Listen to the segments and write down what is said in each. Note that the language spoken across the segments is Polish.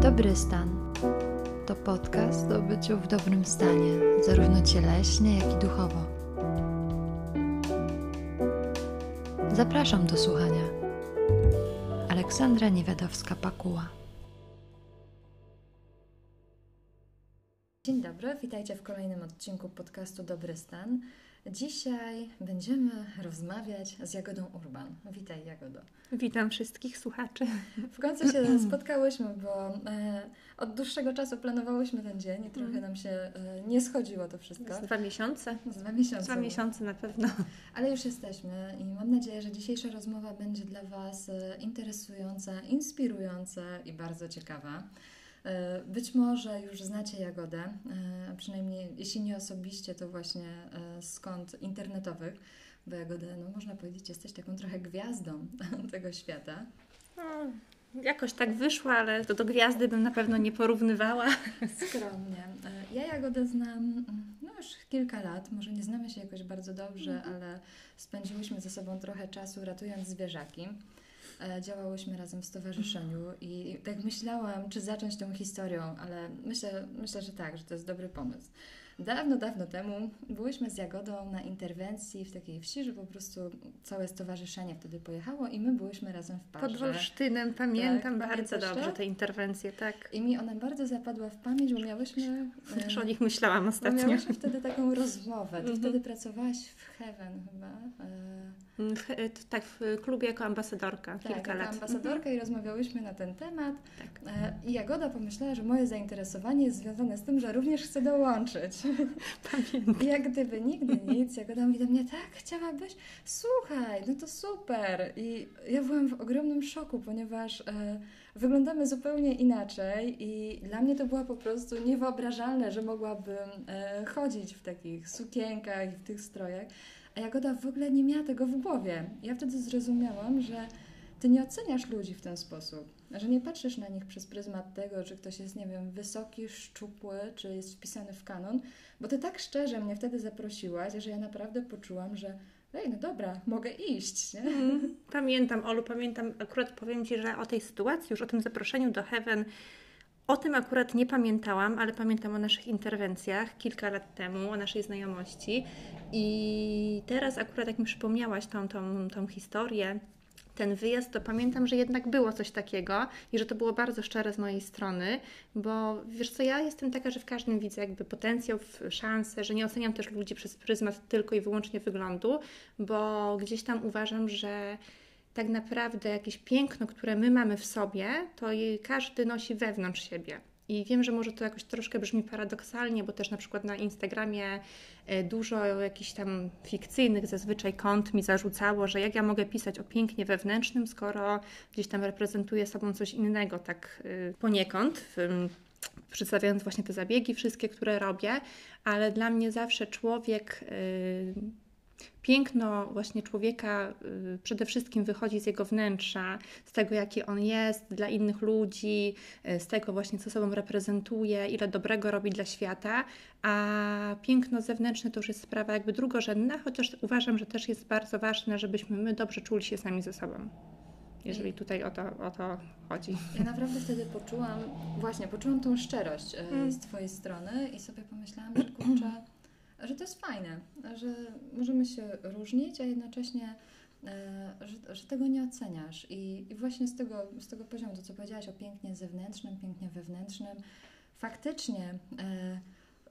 Dobry stan to podcast o byciu w dobrym stanie, zarówno cieleśnie, jak i duchowo. Zapraszam do słuchania. Aleksandra Niewiadowska-Pakuła. Dzień dobry, witajcie w kolejnym odcinku podcastu Dobry Stan. Dzisiaj będziemy rozmawiać z Jagodą Urban. Witaj Jagodo. Witam wszystkich słuchaczy. W końcu się spotkałyśmy, bo e, od dłuższego czasu planowałyśmy ten dzień i trochę Mm. nam się e, nie schodziło to wszystko. Z dwa miesiące. Z dwa miesiące. Dwa miesiące na pewno. Ale już jesteśmy i mam nadzieję, że dzisiejsza rozmowa będzie dla Was e, interesująca, inspirująca i bardzo ciekawa. E, Być może już znacie Jagodę, e, a przynajmniej jeśli nie osobiście, to właśnie e, skąd internetowych, bo Jagodę, no można powiedzieć, jesteś taką trochę gwiazdą tego świata. No, jakoś tak wyszło, ale to do gwiazdy bym na pewno nie porównywała. Skromnie. E, Ja Jagodę znam mm, no już kilka lat, może nie znamy się jakoś bardzo dobrze, ale spędziłyśmy ze sobą trochę czasu ratując zwierzaki. E, Działałyśmy razem w stowarzyszeniu i tak myślałam, czy zacząć tą historią, ale myślę, myślę, że tak, że to jest dobry pomysł. Dawno, dawno temu byłyśmy z Jagodą na interwencji w takiej wsi, że po prostu całe stowarzyszenie wtedy pojechało i my byłyśmy razem w parze. Pod Wolsztynem pamiętam Tak, bardzo dobrze te interwencje, tak. I mi ona bardzo zapadła w pamięć, bo miałyśmy... e, Też o nich myślałam ostatnio. miałyśmy wtedy taką rozmowę. Ty Mhm. wtedy pracowałaś w Heaven chyba. E, W, tak, w klubie jako ambasadorka tak, kilka jako lat. ambasadorka i rozmawiałyśmy na ten temat. Tak. E, I Jagoda pomyślała, że moje zainteresowanie jest związane z tym, że również chcę dołączyć. Pamiętam. Jak gdyby nigdy nic, Jagoda mówi do mnie, tak, chciałabyś? Słuchaj, no to super. I ja byłam w ogromnym szoku, ponieważ e, wyglądamy zupełnie inaczej i dla mnie to było po prostu niewyobrażalne, że mogłabym e, chodzić w takich sukienkach i w tych strojach. A Jagoda w ogóle nie miała tego w głowie. Ja wtedy zrozumiałam, że ty nie oceniasz ludzi w ten sposób, że nie patrzysz na nich przez pryzmat tego, czy ktoś jest, nie wiem, wysoki, szczupły, czy jest wpisany w kanon, bo ty tak szczerze mnie wtedy zaprosiłaś, że ja naprawdę poczułam, że ej, no dobra, mogę iść, nie? Mhm. Pamiętam, Olu, pamiętam, akurat powiem Ci, że o tej sytuacji, już o tym zaproszeniu do Heaven, o tym akurat nie pamiętałam, ale pamiętam o naszych interwencjach kilka lat temu, o naszej znajomości. I teraz akurat jak mi przypomniałaś tą, tą, tą historię, ten wyjazd, to pamiętam, że jednak było coś takiego i że to było bardzo szczere z mojej strony, bo wiesz co, ja jestem taka, że w każdym widzę jakby potencjał, szansę, że nie oceniam też ludzi przez pryzmat tylko i wyłącznie wyglądu, bo gdzieś tam uważam, że tak naprawdę jakieś piękno, które my mamy w sobie, to każdy nosi wewnątrz siebie. I wiem, że może to jakoś troszkę brzmi paradoksalnie, bo też na przykład na Instagramie e, dużo jakichś tam fikcyjnych zazwyczaj kont mi zarzucało, że jak ja mogę pisać o pięknie wewnętrznym, skoro gdzieś tam reprezentuję sobą coś innego, tak y, poniekąd. Przedstawiając właśnie te zabiegi, wszystkie, które robię, ale dla mnie zawsze człowiek y, piękno właśnie człowieka y, przede wszystkim wychodzi z jego wnętrza, z tego, jaki on jest dla innych ludzi, y, z tego właśnie, co sobą reprezentuje, ile dobrego robi dla świata, a piękno zewnętrzne to już jest sprawa jakby drugorzędna, chociaż uważam, że też jest bardzo ważne, żebyśmy my dobrze czuli się sami ze sobą. Jeżeli tutaj o to, o to chodzi. Ja naprawdę wtedy poczułam, właśnie, poczułam tą szczerość e, Mm. z Twojej strony i sobie pomyślałam, że kurczę, że to jest fajne, że możemy się różnić, a jednocześnie, e, że, że tego nie oceniasz. I, I właśnie z tego, z tego poziomu, to co powiedziałaś o pięknie zewnętrznym, pięknie wewnętrznym, faktycznie e,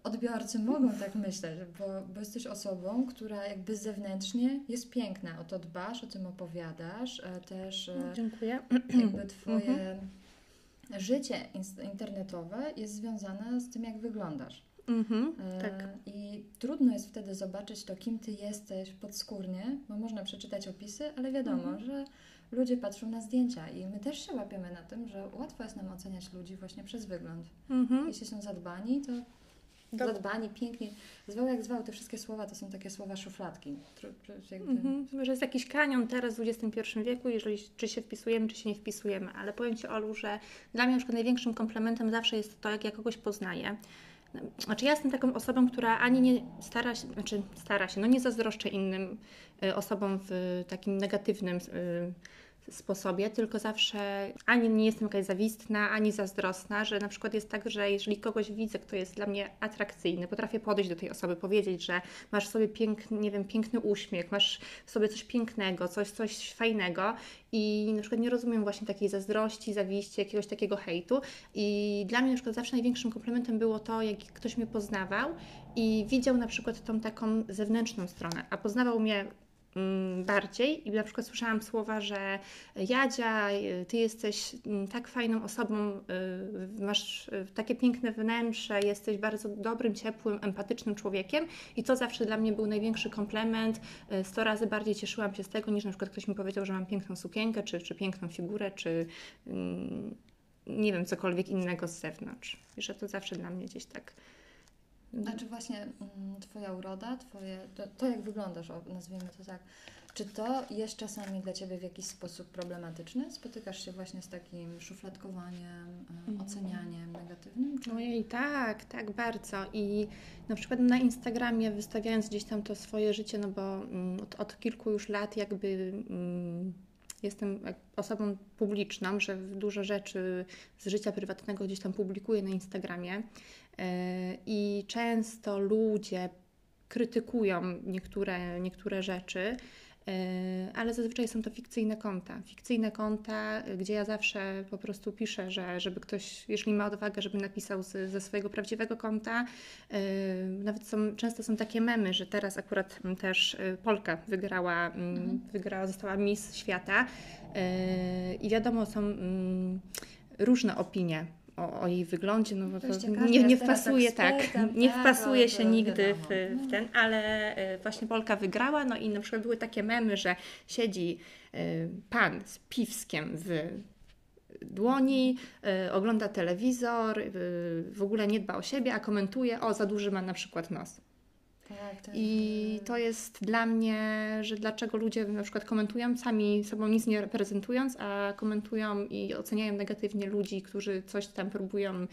odbiorcy mogą tak myśleć, bo, bo jesteś osobą, która jakby zewnętrznie jest piękna, o to dbasz, o tym opowiadasz, e, też... E, Dziękuję. jakby Twoje życie ins- internetowe jest związane z tym, jak wyglądasz. Mhm, E, tak. I trudno jest wtedy zobaczyć to, kim Ty jesteś podskórnie, bo można przeczytać opisy, ale wiadomo, Mhm. że ludzie patrzą na zdjęcia i my też się łapiemy na tym, że łatwo jest nam oceniać ludzi właśnie przez wygląd. Mhm. Jeśli są zadbani, to Dob- zadbani, piękni. Zwał jak zwał, te wszystkie słowa to są takie słowa szufladki. Jakby... Mhm. Że jest jakiś kanion teraz w XXI wieku, jeżeli czy się wpisujemy, czy się nie wpisujemy. Ale powiem Ci, Olu, że dla mnie na przykład największym komplementem zawsze jest to, jak ja kogoś poznaję. Znaczy ja jestem taką osobą, która ani nie stara się, znaczy stara się, no nie zazdroszczę innym y, osobom w takim negatywnym y, sposobie, tylko zawsze ani nie jestem jakaś zawistna, ani zazdrosna, że na przykład jest tak, że jeżeli kogoś widzę, kto jest dla mnie atrakcyjny, potrafię podejść do tej osoby, powiedzieć, że masz w sobie piękny, nie wiem, piękny uśmiech, masz w sobie coś pięknego, coś, coś fajnego i na przykład nie rozumiem właśnie takiej zazdrości, zawiści, jakiegoś takiego hejtu. I dla mnie na przykład zawsze największym komplementem było to, jak ktoś mnie poznawał i widział na przykład tą taką zewnętrzną stronę, a poznawał mnie bardziej i na przykład słyszałam słowa, że Jadzia, y, ty jesteś mm, tak fajną osobą, y, masz y, takie piękne wnętrze, jesteś bardzo dobrym, ciepłym, empatycznym człowiekiem i to zawsze dla mnie był największy komplement. Sto razy bardziej cieszyłam się z tego, niż na przykład ktoś mi powiedział, że mam piękną sukienkę, czy, czy piękną figurę, czy mm, nie wiem, cokolwiek innego z zewnątrz. I że to zawsze dla mnie gdzieś tak Znaczy właśnie mm, Twoja uroda, twoje, to, to jak wyglądasz, o, nazwijmy to tak, czy to jest czasami dla Ciebie w jakiś sposób problematyczne? Spotykasz się właśnie z takim szufladkowaniem, Mhm. ocenianiem negatywnym? Czy... Ojej, tak, tak, bardzo. I na przykład na Instagramie wystawiając gdzieś tam to swoje życie, no bo mm, od, od kilku już lat jakby mm, jestem osobą publiczną, że dużo rzeczy z życia prywatnego gdzieś tam publikuję na Instagramie i często ludzie krytykują niektóre, niektóre rzeczy. Yy, Ale zazwyczaj są to fikcyjne konta. Fikcyjne konta, gdzie ja zawsze po prostu piszę, że żeby ktoś, jeśli ma odwagę, żeby napisał z, ze swojego prawdziwego konta. Yy, Nawet są, często są takie memy, że teraz akurat też Polka wygrała, mm, Mhm. wygrała została Miss Świata. I wiadomo, są mm, różne opinie. O, o jej wyglądzie, no bo to nie, nie wpasuje tak, ekspertem, nie tak, wpasuje się nigdy wiadomo. w, No. w ten, ale e, właśnie Polka wygrała, no i na przykład były takie memy, że siedzi e, pan z piwskiem w dłoni, e, ogląda telewizor, w ogóle nie dba o siebie, a komentuje, o za duży ma na przykład nos. Tak, tak. I to jest dla mnie, że dlaczego ludzie na przykład komentują, sami sobą nic nie reprezentując, a komentują i oceniają negatywnie ludzi, którzy coś tam próbują e,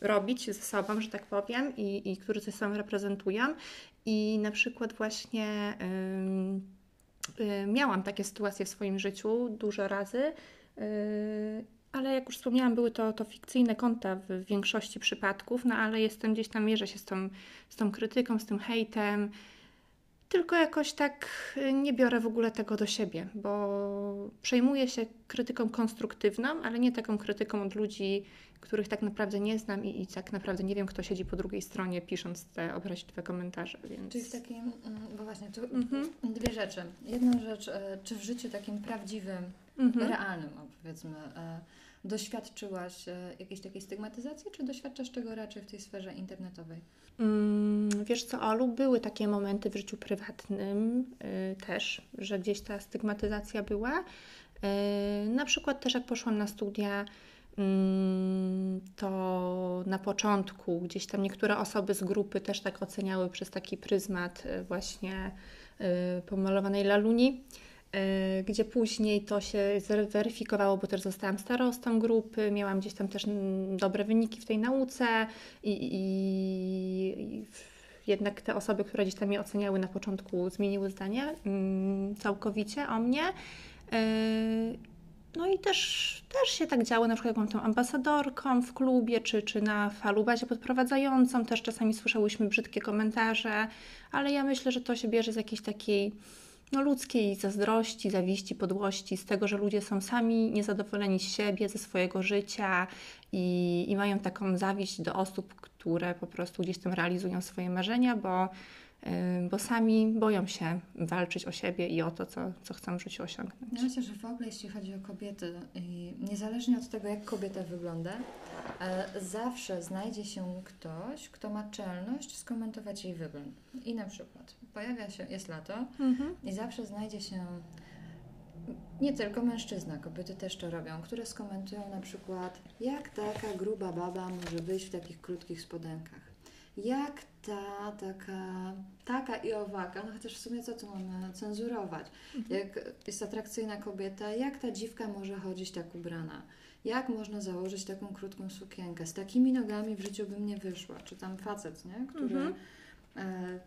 robić ze sobą, że tak powiem, i, i którzy coś sobą reprezentują. I na przykład właśnie ym, y, miałam takie sytuacje w swoim życiu dużo razy. Ale jak już wspomniałam, były to, to fikcyjne konta w większości przypadków, no ale jestem gdzieś tam, mierzę się z tą, z tą krytyką, z tym hejtem. Tylko jakoś tak y, nie biorę w ogóle tego do siebie, bo przejmuję się krytyką konstruktywną, ale nie taką krytyką od ludzi, których tak naprawdę nie znam i, i tak naprawdę nie wiem, kto siedzi po drugiej stronie, pisząc te obraźliwe komentarze. Więc... Czyli w takim, mm, bo właśnie, tu Mhm. dwie rzeczy. Jedna rzecz, e, czy w życiu takim prawdziwym, Mhm. realnym, o, powiedzmy, e, doświadczyłaś e, jakiejś takiej stygmatyzacji, czy doświadczasz tego raczej w tej sferze internetowej? Mm, Wiesz co, Olu, były takie momenty w życiu prywatnym y, też, że gdzieś ta stygmatyzacja była. Y, na przykład też jak poszłam na studia, mm, to na początku gdzieś tam niektóre osoby z grupy też tak oceniały przez taki pryzmat y, właśnie pomalowanej laluni. Y, Gdzie później to się zweryfikowało, bo też zostałam starostą grupy, miałam gdzieś tam też dobre wyniki w tej nauce, i, i, i jednak te osoby, które gdzieś tam mnie oceniały na początku, zmieniły zdanie mm, całkowicie o mnie. Yy, No i też, też się tak działo, na przykład jak byłam tą ambasadorką w klubie, czy, czy na falubazie podprowadzającą, też czasami słyszałyśmy brzydkie komentarze, ale ja myślę, że to się bierze z jakiejś takiej no, ludzkiej zazdrości, zawiści, podłości, z tego, że ludzie są sami niezadowoleni z siebie, ze swojego życia i, i mają taką zawiść do osób, które po prostu gdzieś tam realizują swoje marzenia, bo, bo sami boją się walczyć o siebie i o to, co, co chcą w życiu osiągnąć. Ja myślę, że w ogóle jeśli chodzi o kobiety, niezależnie od tego, jak kobieta wygląda, e, zawsze znajdzie się ktoś, kto ma czelność skomentować jej wygląd. I na przykład pojawia się, jest lato, Mhm. I zawsze znajdzie się nie tylko mężczyzna, kobiety też to robią, które skomentują na przykład, jak taka gruba baba może wyjść w takich krótkich spodenkach. Jak ta taka, taka i owaka, no chociaż w sumie co tu mamy cenzurować? Jak jest atrakcyjna kobieta, jak ta dziwka może chodzić tak ubrana? Jak można założyć taką krótką sukienkę? Z takimi nogami w życiu bym nie wyszła. Czy tam facet, nie? Który Mhm. e,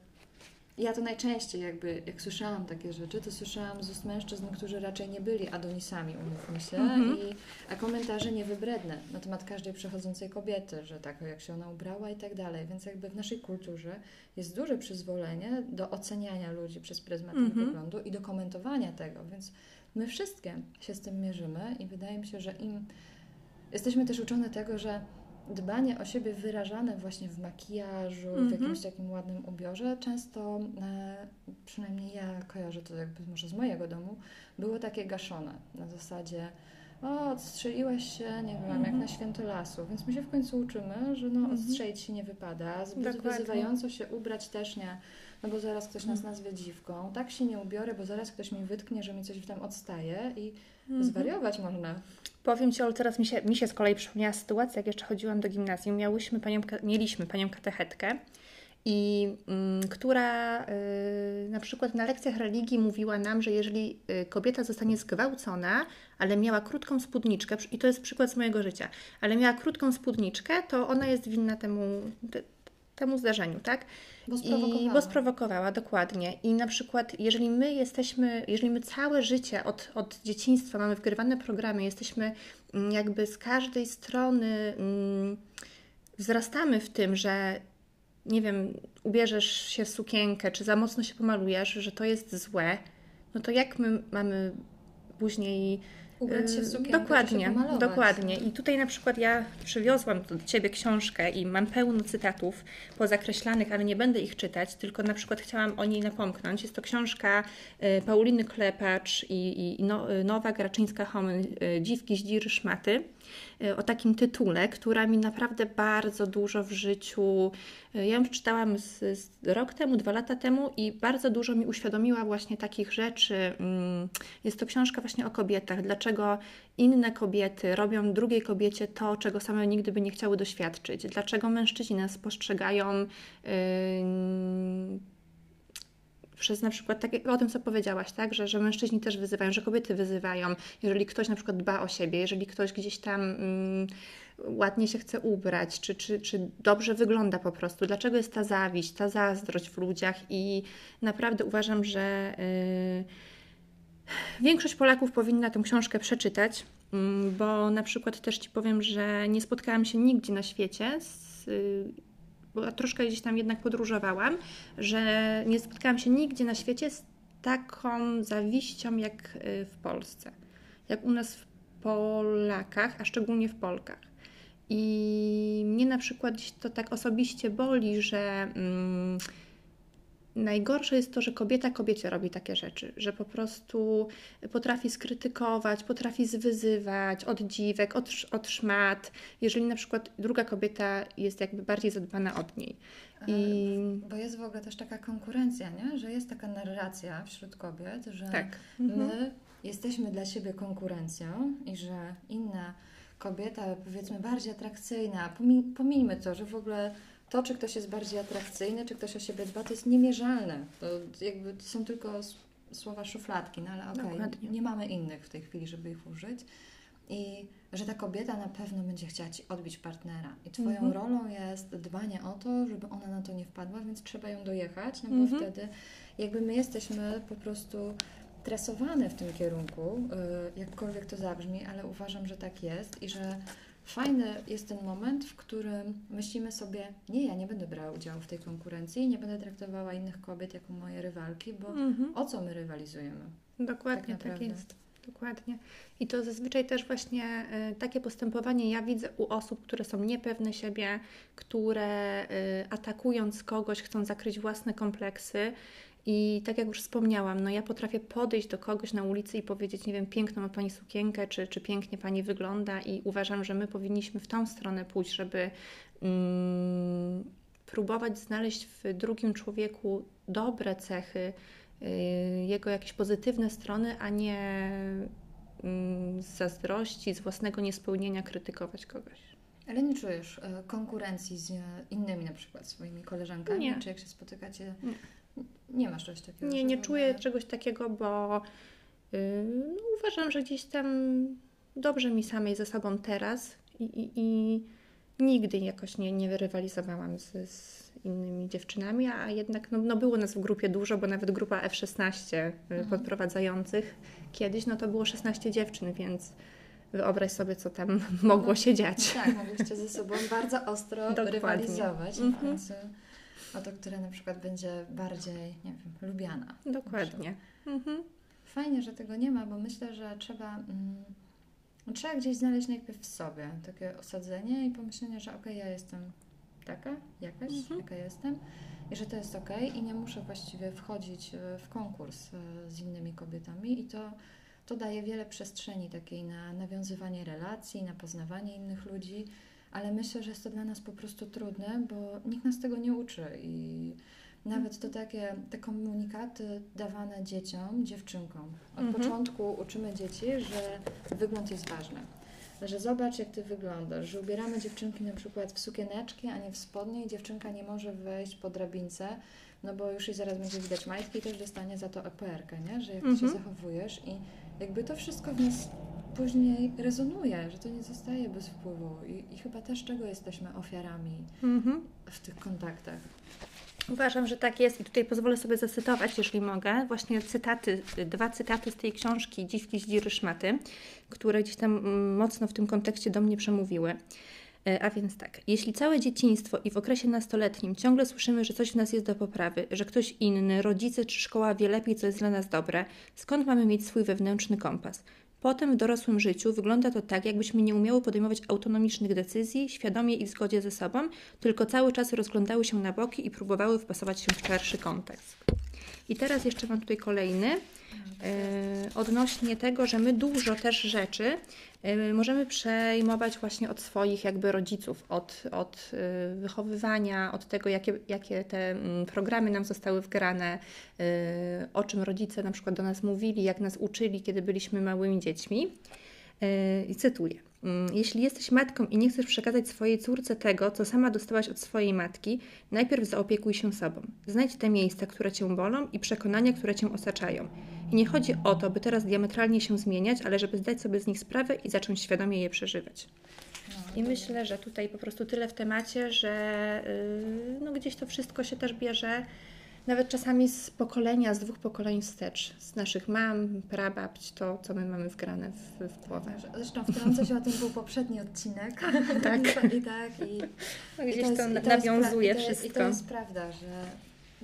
ja to najczęściej jakby, jak słyszałam takie rzeczy, to słyszałam z ust mężczyzn, którzy raczej nie byli adonisami, umówmy się, Mhm. i, a komentarze niewybredne na temat każdej przechodzącej kobiety, że tak, jak się ona ubrała i tak dalej. Więc jakby w naszej kulturze jest duże przyzwolenie do oceniania ludzi przez pryzmat ich Mhm. wyglądu i do komentowania tego, więc my wszystkie się z tym mierzymy i wydaje mi się, że im jesteśmy też uczone tego, że dbanie o siebie wyrażane właśnie w makijażu, w Mhm. jakimś takim ładnym ubiorze, często, e, przynajmniej ja kojarzę to jakby może z mojego domu, było takie gaszone na zasadzie o, odstrzeliłaś się, nie wiem, jak Mhm. na święto lasu, więc my się w końcu uczymy, że no, Mhm. odstrzelić się nie wypada, zbyt Dokładnie. wyzywająco się ubrać też nie, no bo zaraz ktoś nas nazwie dziwką, tak się nie ubiorę, bo zaraz ktoś mi wytknie, że mi coś tam odstaje i Mhm. zwariować można. Powiem Ci, Olu, teraz mi się, mi się z kolei przypomniała sytuacja, jak jeszcze chodziłam do gimnazjum. Miałyśmy panią, mieliśmy panią katechetkę, i mm, która y, na przykład na lekcjach religii mówiła nam, że jeżeli y, kobieta zostanie zgwałcona, ale miała krótką spódniczkę, i to jest przykład z mojego życia, ale miała krótką spódniczkę, to ona jest winna temu, te, temu zdarzeniu, tak? Bo I, sprowokowała. bo sprowokowała, dokładnie. I na przykład, jeżeli my jesteśmy, jeżeli my całe życie od, od dzieciństwa mamy wgrywane programy, jesteśmy mm, jakby z każdej strony mm, wzrastamy w tym, że nie wiem, ubierzesz się w sukienkę, czy za mocno się pomalujesz, że to jest złe, no to jak my mamy później Ubrać się w sukienkę, Dokładnie, dokładnie. I tutaj na przykład ja przywiozłam do Ciebie książkę i mam pełno cytatów pozakreślanych, ale nie będę ich czytać, tylko na przykład chciałam o niej napomknąć. Jest to książka y, Pauliny Klepacz i, i, no, y, Nowa Graczyńska-Homyn y, Dziwki, Zdziry, Szmaty o takim tytule, która mi naprawdę bardzo dużo w życiu. y, Ja ją przeczytałam z, z rok temu, dwa lata temu i bardzo dużo mi uświadomiła właśnie takich rzeczy. Mm, Jest to książka właśnie o kobietach. Dlaczego inne kobiety robią drugiej kobiecie to, czego same nigdy by nie chciały doświadczyć? Dlaczego mężczyźni nas postrzegają. Yy, przez na przykład, tak o tym, co powiedziałaś, tak, że, że mężczyźni też wyzywają, że kobiety wyzywają, jeżeli ktoś na przykład dba o siebie, jeżeli ktoś gdzieś tam mm, ładnie się chce ubrać, czy, czy, czy dobrze wygląda po prostu, dlaczego jest ta zawiść, ta zazdrość w ludziach i naprawdę uważam, że yy, większość Polaków powinna tę książkę przeczytać, mm, bo na przykład też Ci powiem, że nie spotkałam się nigdzie na świecie z, yy, bo troszkę gdzieś tam jednak podróżowałam, że nie spotkałam się nigdzie na świecie z taką zawiścią jak y, w Polsce. Jak u nas w Polakach, a szczególnie w Polkach. I mnie na przykład to tak osobiście boli, że mm, najgorsze jest to, że kobieta kobiecie robi takie rzeczy, że po prostu potrafi skrytykować, potrafi zwyzywać od dziwek, od, od szmat, jeżeli na przykład druga kobieta jest jakby bardziej zadbana od niej. I Bo jest w ogóle też taka konkurencja, nie? że jest taka narracja wśród kobiet, że tak. my jesteśmy dla siebie konkurencją i że inna kobieta, powiedzmy bardziej atrakcyjna, pomi- pomijmy to, że w ogóle to, czy ktoś jest bardziej atrakcyjny, czy ktoś o siebie dba, to jest niemierzalne. To jakby to są tylko słowa szufladki, no ale okej, Dokładnie. nie mamy innych w tej chwili, żeby ich użyć. I że ta kobieta na pewno będzie chciała Ci odbić partnera. I Twoją Mhm. rolą jest dbanie o to, żeby ona na to nie wpadła, więc trzeba ją dojechać, no bo Mhm. wtedy jakby my jesteśmy po prostu tresowane w tym kierunku, y, jakkolwiek to zabrzmi, ale uważam, że tak jest i że fajny jest ten moment, w którym myślimy sobie, nie, ja nie będę brała udziału w tej konkurencji, nie będę traktowała innych kobiet jako moje rywalki, bo Mhm. o co my rywalizujemy? Dokładnie tak tak, jest. Dokładnie. I to zazwyczaj też właśnie y, takie postępowanie ja widzę u osób, które są niepewne siebie, które y, atakując kogoś chcą zakryć własne kompleksy. I tak jak już wspomniałam, no ja potrafię podejść do kogoś na ulicy i powiedzieć, nie wiem, piękną ma Pani sukienkę, czy, czy pięknie Pani wygląda i uważam, że my powinniśmy w tą stronę pójść, żeby mm, próbować znaleźć w drugim człowieku dobre cechy, y, jego jakieś pozytywne strony, a nie mm, z zazdrości, z własnego niespełnienia krytykować kogoś. Ale nie czujesz e, konkurencji z e, innymi, na przykład swoimi koleżankami? Nie. Czy jak się spotykacie, Nie. Nie masz czegoś takiego? Nie, nie czuję ogóle- czegoś takiego, bo y, no, uważam, że gdzieś tam dobrze mi samej ze sobą teraz i, i, i nigdy jakoś nie, nie rywalizowałam z, z innymi dziewczynami, a jednak no, no było nas w grupie dużo, bo nawet grupa F16 y, Mhm. podprowadzających kiedyś, no to było 16 dziewczyn, więc wyobraź sobie, co tam mogło się dziać. No tak, mogliście ze sobą bardzo ostro Dokładnie. rywalizować Mhm. O to, która na przykład będzie bardziej, nie wiem, lubiana. Dokładnie. Mhm. Fajnie, że tego nie ma, bo myślę, że trzeba, mm, trzeba gdzieś znaleźć najpierw w sobie takie osadzenie i pomyślenie, że okej, ja jestem taka, jakaś, Mhm. jaka jestem i że to jest okej i nie muszę właściwie wchodzić e, w konkurs e, z innymi kobietami i to, to daje wiele przestrzeni takiej na nawiązywanie relacji, na poznawanie innych ludzi, ale myślę, że jest to dla nas po prostu trudne, bo nikt nas tego nie uczy i nawet to takie te komunikaty dawane dzieciom, dziewczynkom. Od Mhm. początku uczymy dzieci, że wygląd jest ważny. Że zobacz, jak ty wyglądasz, że ubieramy dziewczynki na przykład w sukieneczki, a nie w spodnie i dziewczynka nie może wejść po drabince, no bo już jej zaraz będzie widać majtki i też dostanie za to EPR-kę, nie? Że jak ty się Mhm. zachowujesz i jakby to wszystko w nas później rezonuje, że to nie zostaje bez wpływu i, i chyba też czego jesteśmy ofiarami Mhm. w tych kontaktach. Uważam, że tak jest i tutaj pozwolę sobie zacytować, jeżeli mogę, właśnie cytaty, dwa cytaty z tej książki Dziwki, Zdziry, Szmaty, które gdzieś tam mm, mocno w tym kontekście do mnie przemówiły. E, A więc tak, jeśli całe dzieciństwo i w okresie nastoletnim ciągle słyszymy, że coś w nas jest do poprawy, że ktoś inny, rodzice czy szkoła wie lepiej, co jest dla nas dobre, skąd mamy mieć swój wewnętrzny kompas? Potem w dorosłym życiu wygląda to tak, jakbyśmy nie umiały podejmować autonomicznych decyzji, świadomie i w zgodzie ze sobą, tylko cały czas rozglądały się na boki i próbowały wpasować się w szerszy kontekst. I teraz jeszcze mam tutaj kolejny, e, odnośnie tego, że my dużo też rzeczy możemy przejmować właśnie od swoich jakby rodziców, od, od e, wychowywania, od tego, jakie, jakie te mm, programy nam zostały wgrane, e, o czym rodzice na przykład do nas mówili, jak nas uczyli, kiedy byliśmy małymi dziećmi. E, I cytuję. Mm, Jeśli jesteś matką i nie chcesz przekazać swojej córce tego, co sama dostałaś od swojej matki, najpierw zaopiekuj się sobą. Znajdź te miejsca, które cię bolą i przekonania, które cię osaczają. I nie chodzi o to, by teraz diametralnie się zmieniać, ale żeby zdać sobie z nich sprawę i zacząć świadomie je przeżywać. I myślę, że tutaj po prostu tyle w temacie, że yy, no gdzieś to wszystko się też bierze nawet czasami z pokolenia, z dwóch pokoleń wstecz, z naszych mam, prababć, to co my mamy wgrane w, w głowę. Zresztą wtrącę się o tym był poprzedni odcinek. Tak. I, i tak. I, No, i gdzieś jest- to, i nawiązuje i to jest- I wszystko. to jest prawda, że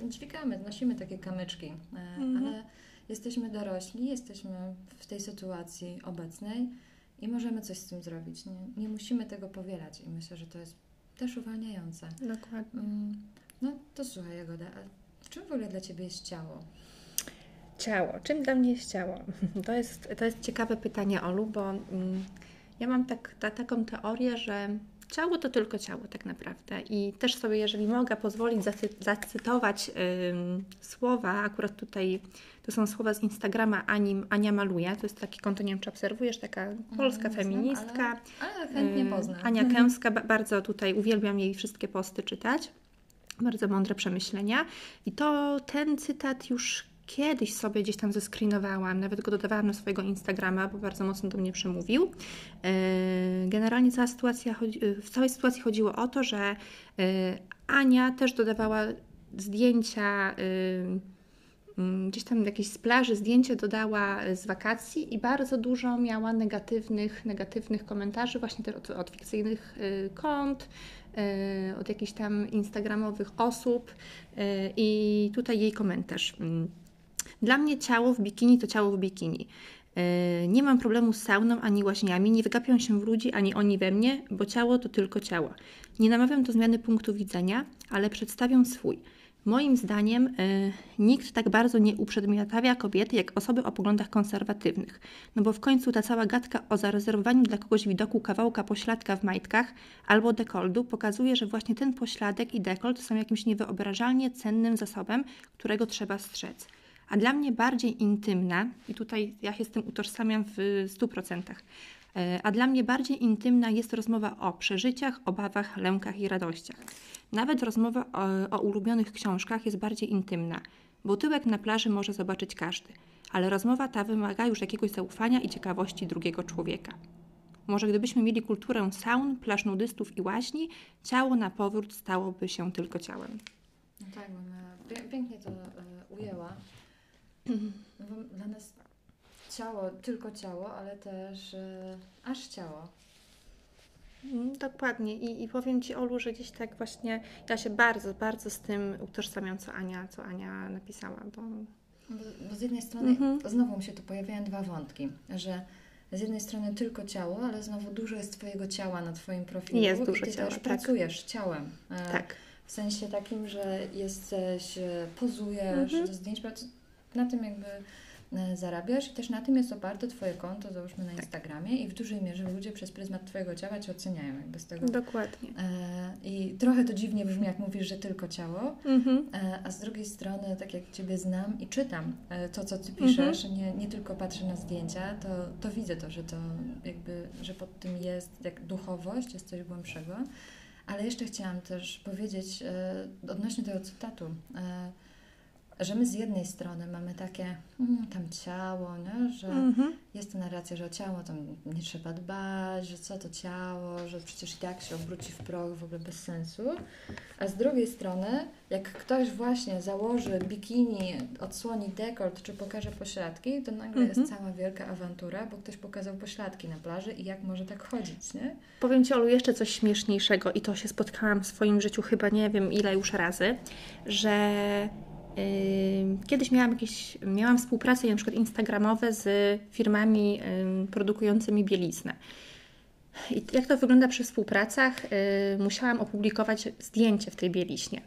dźwigamy, nosimy takie kamyczki, e, Mhm. ale jesteśmy dorośli, jesteśmy w tej sytuacji obecnej i możemy coś z tym zrobić. Nie, nie musimy tego powielać i myślę, że to jest też uwalniające. Dokładnie. Mm, No to słuchaj, Jagoda, a czym w ogóle dla Ciebie jest ciało? Ciało. Czym dla mnie jest ciało? To jest, to jest ciekawe pytanie, Olu, bo mm, ja mam tak, ta, taką teorię, że ciało to tylko ciało tak naprawdę. I też sobie, jeżeli mogę pozwolić zacy, zacytować ym, słowa, akurat tutaj to są słowa z Instagrama Ani, Ania Maluje, to jest takie konto, nie wiem czy obserwujesz, taka polska Mm, znam, feministka. Ale, ale chętnie Ym, poznam. Ania Kęska, ba- bardzo tutaj uwielbiam jej wszystkie posty czytać. Bardzo mądre przemyślenia. I to ten cytat już kiedyś sobie gdzieś tam zeskrinowałam, nawet go dodawałam na swojego Instagrama, bo bardzo mocno do mnie przemówił. Yy, Generalnie cała sytuacja, yy, w całej sytuacji chodziło o to, że yy, Ania też dodawała zdjęcia mm, gdzieś tam jakieś z plaży zdjęcie dodała z wakacji i bardzo dużo miała negatywnych, negatywnych komentarzy właśnie też od, od fikcyjnych kont, od jakichś tam instagramowych osób i tutaj jej komentarz. Dla mnie ciało w bikini to ciało w bikini. Y, Nie mam problemu z sauną ani łaźniami, nie wygapią się w ludzi ani oni we mnie, bo ciało to tylko ciało. Nie namawiam do zmiany punktu widzenia, ale przedstawiam swój. Moim zdaniem y, nikt tak bardzo nie uprzedmiotawia kobiety jak osoby o poglądach konserwatywnych. No bo w końcu ta cała gadka o zarezerwowaniu dla kogoś widoku kawałka pośladka w majtkach albo dekoldu pokazuje, że właśnie ten pośladek i dekolt są jakimś niewyobrażalnie cennym zasobem, którego trzeba strzec. A dla mnie bardziej intymna, i tutaj ja się z tym utożsamiam w 100%, e, a dla mnie bardziej intymna jest rozmowa o przeżyciach, obawach, lękach i radościach. Nawet rozmowa o, o ulubionych książkach jest bardziej intymna, bo tyłek na plaży może zobaczyć każdy, ale rozmowa ta wymaga już jakiegoś zaufania i ciekawości drugiego człowieka. Może gdybyśmy mieli kulturę saun, plaż nudystów i łaźni, ciało na powrót stałoby się tylko ciałem. No tak, pięknie to e, ujęła. Bo dla nas ciało, tylko ciało, ale też e, aż ciało. Mm, Dokładnie. I, I powiem Ci, Olu, że gdzieś tak właśnie ja się bardzo, bardzo z tym utożsamiam, co Ania, co Ania napisała, bo Bo, bo z jednej strony Mhm. znowu mi się tu pojawiają dwa wątki, że z jednej strony tylko ciało, ale znowu dużo jest Twojego ciała na Twoim profilu. Jest dużo i Ty ciała, też tak. pracujesz ciałem. E, tak. W sensie takim, że jesteś, e, pozujesz Mhm. do zdjęć, na tym jakby e, zarabiasz i też na tym jest oparte Twoje konto, załóżmy na Tak. Instagramie i w dużej mierze ludzie przez pryzmat Twojego ciała Cię oceniają jakby z tego. Dokładnie. E, I trochę to dziwnie brzmi, jak mówisz, że tylko ciało, Mhm. e, a z drugiej strony, tak jak Ciebie znam i czytam e, to, co Ty piszesz, Mhm. nie, nie tylko patrzę na zdjęcia, to, to widzę to, że to jakby, że pod tym jest jak duchowość, jest coś głębszego. Ale jeszcze chciałam też powiedzieć e, odnośnie tego cytatu, e, że my z jednej strony mamy takie mm, tam ciało, nie? że Mhm. jest to narracja, że o ciało tam nie trzeba dbać, że co to ciało, że przecież i tak się obróci w proch, w ogóle bez sensu. A z drugiej strony, jak ktoś właśnie założy bikini, odsłoni dekolt czy pokaże pośladki, to nagle Mhm. jest cała wielka awantura, bo ktoś pokazał pośladki na plaży i jak może tak chodzić, nie? Powiem Ci, Olu, jeszcze coś śmieszniejszego i to się spotkałam w swoim życiu chyba nie wiem ile już razy, że kiedyś miałam jakieś, miałam współpracę na przykład instagramowe z firmami produkującymi bieliznę. I jak to wygląda przy współpracach? Musiałam opublikować zdjęcie w tej bieliźnie.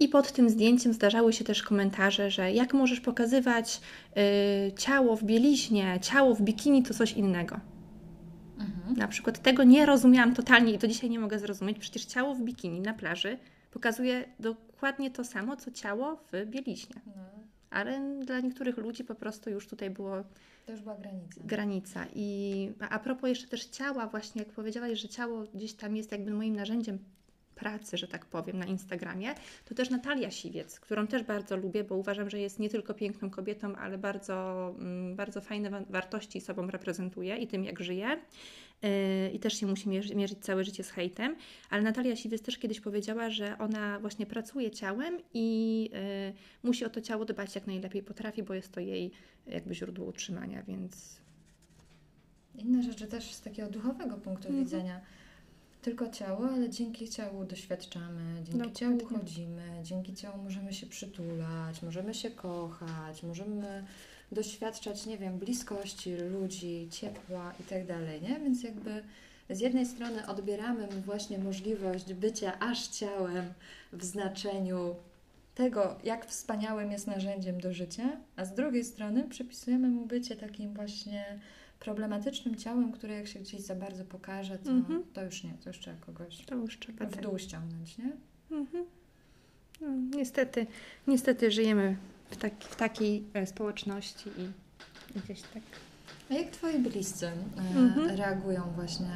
I pod tym zdjęciem zdarzały się też komentarze, że jak możesz pokazywać yy, ciało w bieliźnie, ciało w bikini to coś innego. Mhm. Na przykład tego nie rozumiałam totalnie i do dzisiaj nie mogę zrozumieć. Przecież ciało w bikini na plaży pokazuje dokładnie to samo, co ciało w bieliźnie. No, Ale dla niektórych ludzi po prostu już tutaj było to już była granica. granica. I a propos jeszcze też ciała, właśnie jak powiedziałaś, że ciało gdzieś tam jest jakby moim narzędziem pracy, że tak powiem, na Instagramie, to też Natalia Siwiec, którą też bardzo lubię, bo uważam, że jest nie tylko piękną kobietą, ale bardzo, mm, bardzo fajne wa- wartości sobą reprezentuje i tym, jak żyje. Yy, I też się musi mierzy, mierzyć całe życie z hejtem. Ale Natalia Siwiec też kiedyś powiedziała, że ona właśnie pracuje ciałem i yy, musi o to ciało dbać jak najlepiej potrafi, bo jest to jej jakby źródło utrzymania, więc Inna rzecz, że też z takiego duchowego punktu Mhm. widzenia. Tylko ciało, ale dzięki ciału doświadczamy, dzięki Dokładnie. ciału chodzimy, dzięki ciału możemy się przytulać, możemy się kochać, możemy doświadczać, nie wiem, bliskości ludzi, ciepła i tak dalej, nie? Więc jakby z jednej strony odbieramy mu właśnie możliwość bycia aż ciałem w znaczeniu tego, jak wspaniałym jest narzędziem do życia, a z drugiej strony przypisujemy mu bycie takim właśnie problematycznym ciałem, które jak się gdzieś za bardzo pokaże, to, Mhm. to już nie, to już trzeba kogoś to już trzeba w tak. dół ściągnąć, nie? Mhm. No, niestety, niestety żyjemy w, tak, w takiej e, społeczności i, i gdzieś tak. A jak Twoi bliscy e, Mhm. reagują właśnie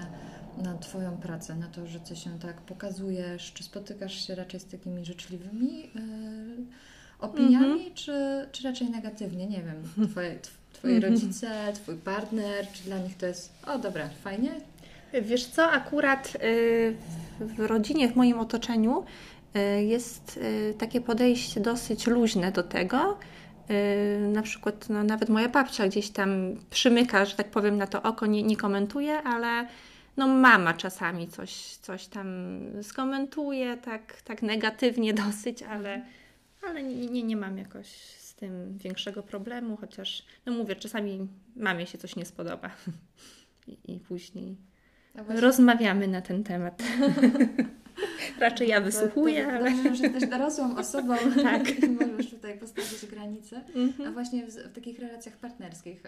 na Twoją pracę, na to, że Ty się tak pokazujesz? Czy spotykasz się raczej z takimi życzliwymi e, opiniami, Mhm. czy, czy raczej negatywnie? Nie wiem, Twoje, Mhm. rodzice, Twój partner, czy dla nich to jest, o dobra, fajnie? Wiesz co, akurat y, w rodzinie, w moim otoczeniu jest y, takie podejście dosyć luźne do tego. Y, Na przykład no, nawet moja babcia gdzieś tam przymyka, że tak powiem, na to oko, nie, nie komentuje, ale no mama czasami coś, coś tam skomentuje, tak, tak negatywnie dosyć, ale, ale nie, nie, nie mam jakoś z tym większego problemu, chociaż no mówię, czasami mamie się coś nie spodoba i, i później No rozmawiamy na ten temat. Raczej ja wysłuchuję, to, to, ale... Dobrze, że jesteś dorosłą osobą Tak. i możesz tutaj postawić granice. A Mhm. właśnie w, w takich relacjach partnerskich,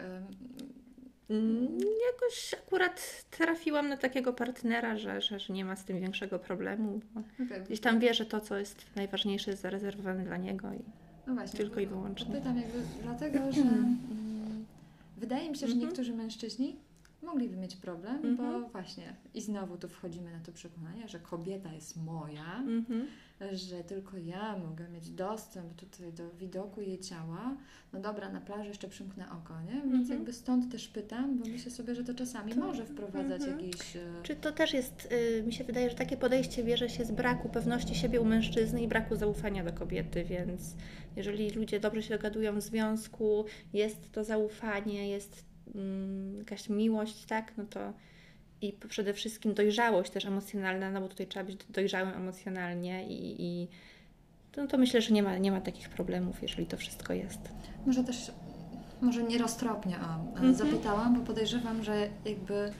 Mm, Jakoś akurat trafiłam na takiego partnera, że, że, że nie ma z tym większego problemu. Bo okej, gdzieś tam wie, że to, co jest najważniejsze, jest zarezerwowane dla niego. I... no właśnie, tylko i wyłącznie. Pytam jakby dlatego, że mm, wydaje mi się, że Mhm. niektórzy mężczyźni mogliby mieć problem, Mhm. bo właśnie i znowu tu wchodzimy na to przekonanie, że kobieta jest moja, Mhm. że tylko ja mogę mieć dostęp tutaj do widoku jej ciała. No dobra, na plaży jeszcze przymknę oko, nie? Więc Mhm. jakby stąd też pytam, bo myślę sobie, że to czasami To- może wprowadzać mhm. jakiś... e, Czy to też jest, y, mi się wydaje, że takie podejście bierze się z braku pewności siebie u mężczyzny i braku zaufania do kobiety, więc jeżeli ludzie dobrze się dogadują w związku, jest to zaufanie, jest mm, jakaś miłość, tak, no to i przede wszystkim dojrzałość też emocjonalna, no bo tutaj trzeba być dojrzałym emocjonalnie i, i no to myślę, że nie ma, nie ma takich problemów, jeżeli to wszystko jest. Może też, może nieroztropnie o, Mhm. zapytałam, bo podejrzewam, że jakby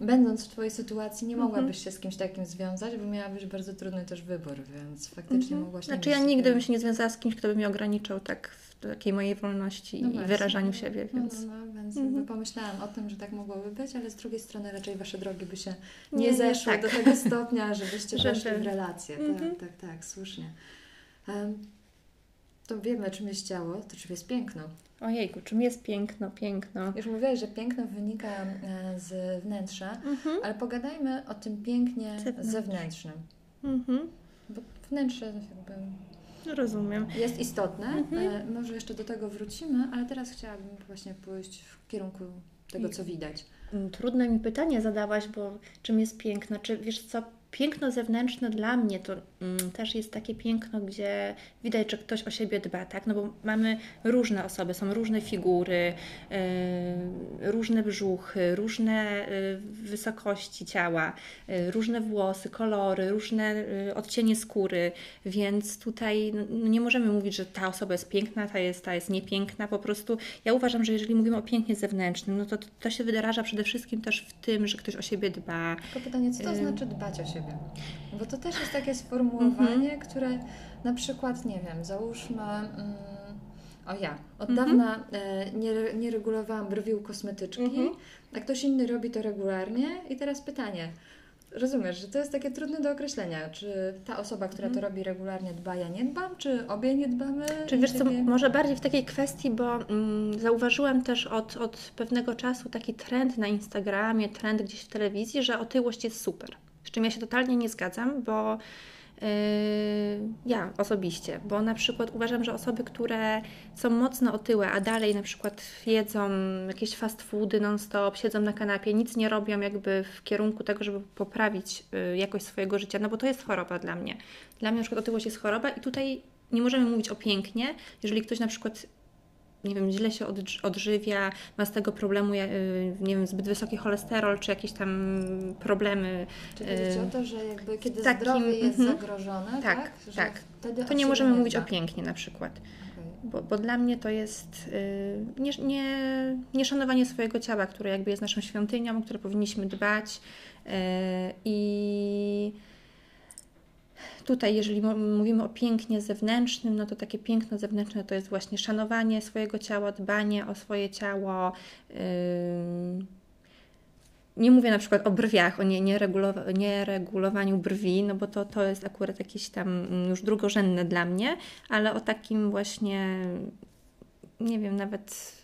będąc w Twojej sytuacji nie mogłabyś Mhm. się z kimś takim związać, bo miałabyś bardzo trudny też wybór, więc faktycznie Mhm. mogłaś nie Znaczy ja nigdy bym się nie związała z kimś, kto by mnie ograniczał tak w takiej mojej wolności No i właśnie. wyrażaniu siebie, No, więc... no, no, więc Mhm. pomyślałam o tym, że tak mogłoby być, ale z drugiej strony raczej Wasze drogi by się nie, Nie, nie zeszły tak. do tego stopnia, żebyście Żeby- weszli w relację. Mhm. Tak, tak, tak, słusznie. Em, to wiemy, czym jest ciało, to czym jest piękno. Ojejku, czym jest piękno, piękno. Już mówiłaś, że piękno wynika e, z wnętrza, Mhm. ale pogadajmy o tym pięknie Zewnętrznym. zewnętrznym. Mhm. Bo wnętrze jakby Rozumiem. jest istotne. Mhm. E, może jeszcze do tego wrócimy, ale teraz chciałabym właśnie pójść w kierunku tego, co widać. Mm, Trudne mi pytanie zadałaś, bo czym jest piękno? Czy wiesz co, piękno zewnętrzne dla mnie to też jest takie piękno, gdzie widać, że ktoś o siebie dba, tak? No bo mamy różne osoby, są różne figury, yy, różne brzuchy, różne yy, wysokości ciała, yy, różne włosy, kolory, różne yy, odcienie skóry, więc tutaj no, nie możemy mówić, że ta osoba jest piękna, ta jest, ta jest niepiękna, po prostu ja uważam, że jeżeli mówimy o pięknie zewnętrznym, no to to się wyraża przede wszystkim też w tym, że ktoś o siebie dba, Tylko pytanie, co to Ym. znaczy dbać o siebie? Bo to też jest takie sformułowanie, Mhm. które na przykład, nie wiem, załóżmy, mm, o ja, od Mhm. dawna e, nie, nie regulowałam brwi u kosmetyczki, Mhm. a ktoś inny robi to regularnie i teraz pytanie, rozumiesz, że to jest takie trudne do określenia, czy ta osoba, która Mhm. to robi regularnie dba, ja nie dbam, czy obie nie dbamy? Czy wiesz co, może bardziej w takiej kwestii, bo mm, zauważyłam też od, od pewnego czasu taki trend na Instagramie, trend gdzieś w telewizji, że otyłość jest super. Z czym ja się totalnie nie zgadzam, bo ja osobiście, bo na przykład uważam, że osoby, które są mocno otyłe, a dalej na przykład jedzą jakieś fast foody non-stop, siedzą na kanapie, nic nie robią jakby w kierunku tego, żeby poprawić y, jakość swojego życia, no bo to jest choroba dla mnie. Dla mnie na przykład otyłość jest choroba i tutaj nie możemy mówić o pięknie, jeżeli ktoś na przykład nie wiem, źle się odż- odżywia, ma z tego problemu, y, nie wiem, zbyt wysoki cholesterol, czy jakieś tam problemy, Czy chodzi Yy, o to, że jakby kiedy takim- zdrowie jest mhm. zagrożone, Tak, tak? Że tak. To nie możemy mówić dba. o pięknie na przykład. Bo, bo dla mnie to jest y, nie, nie, nieszanowanie swojego ciała, które jakby jest naszą świątynią, o które powinniśmy dbać. y, I tutaj, jeżeli mówimy o pięknie zewnętrznym, no to takie piękno zewnętrzne to jest właśnie szanowanie swojego ciała, dbanie o swoje ciało. y, nie mówię na przykład o brwiach, o nie, nieregulowa- nieregulowaniu brwi, no bo to, to jest akurat jakieś tam mm, już drugorzędne dla mnie, ale o takim właśnie, nie wiem, nawet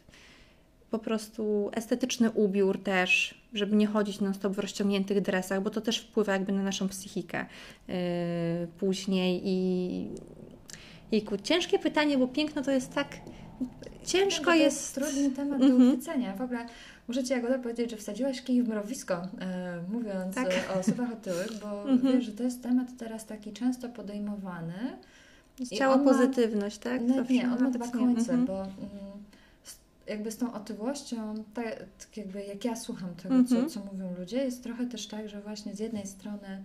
po prostu estetyczny ubiór też, żeby nie chodzić non stop w rozciągniętych dresach, bo to też wpływa jakby na naszą psychikę yy, później i Jejku, ciężkie pytanie, bo piękno to jest tak ciężko to jest... trudny temat do uchwycenia. W ogóle muszę Ci, Jagoda, powiedzieć, że wsadziłaś kij w mrowisko, e, mówiąc Tak. o osobach otyłych, bo Mhm. wiesz, że to jest temat teraz taki często podejmowany. Ciało on ma- pozytywność, tak? No, Zawsze nie, on ma dwa końce, Mhm. bo mm, jakby z tą otyłością, tak, jakby jak ja słucham tego, Mhm. co, co mówią ludzie, jest trochę też tak, że właśnie z jednej strony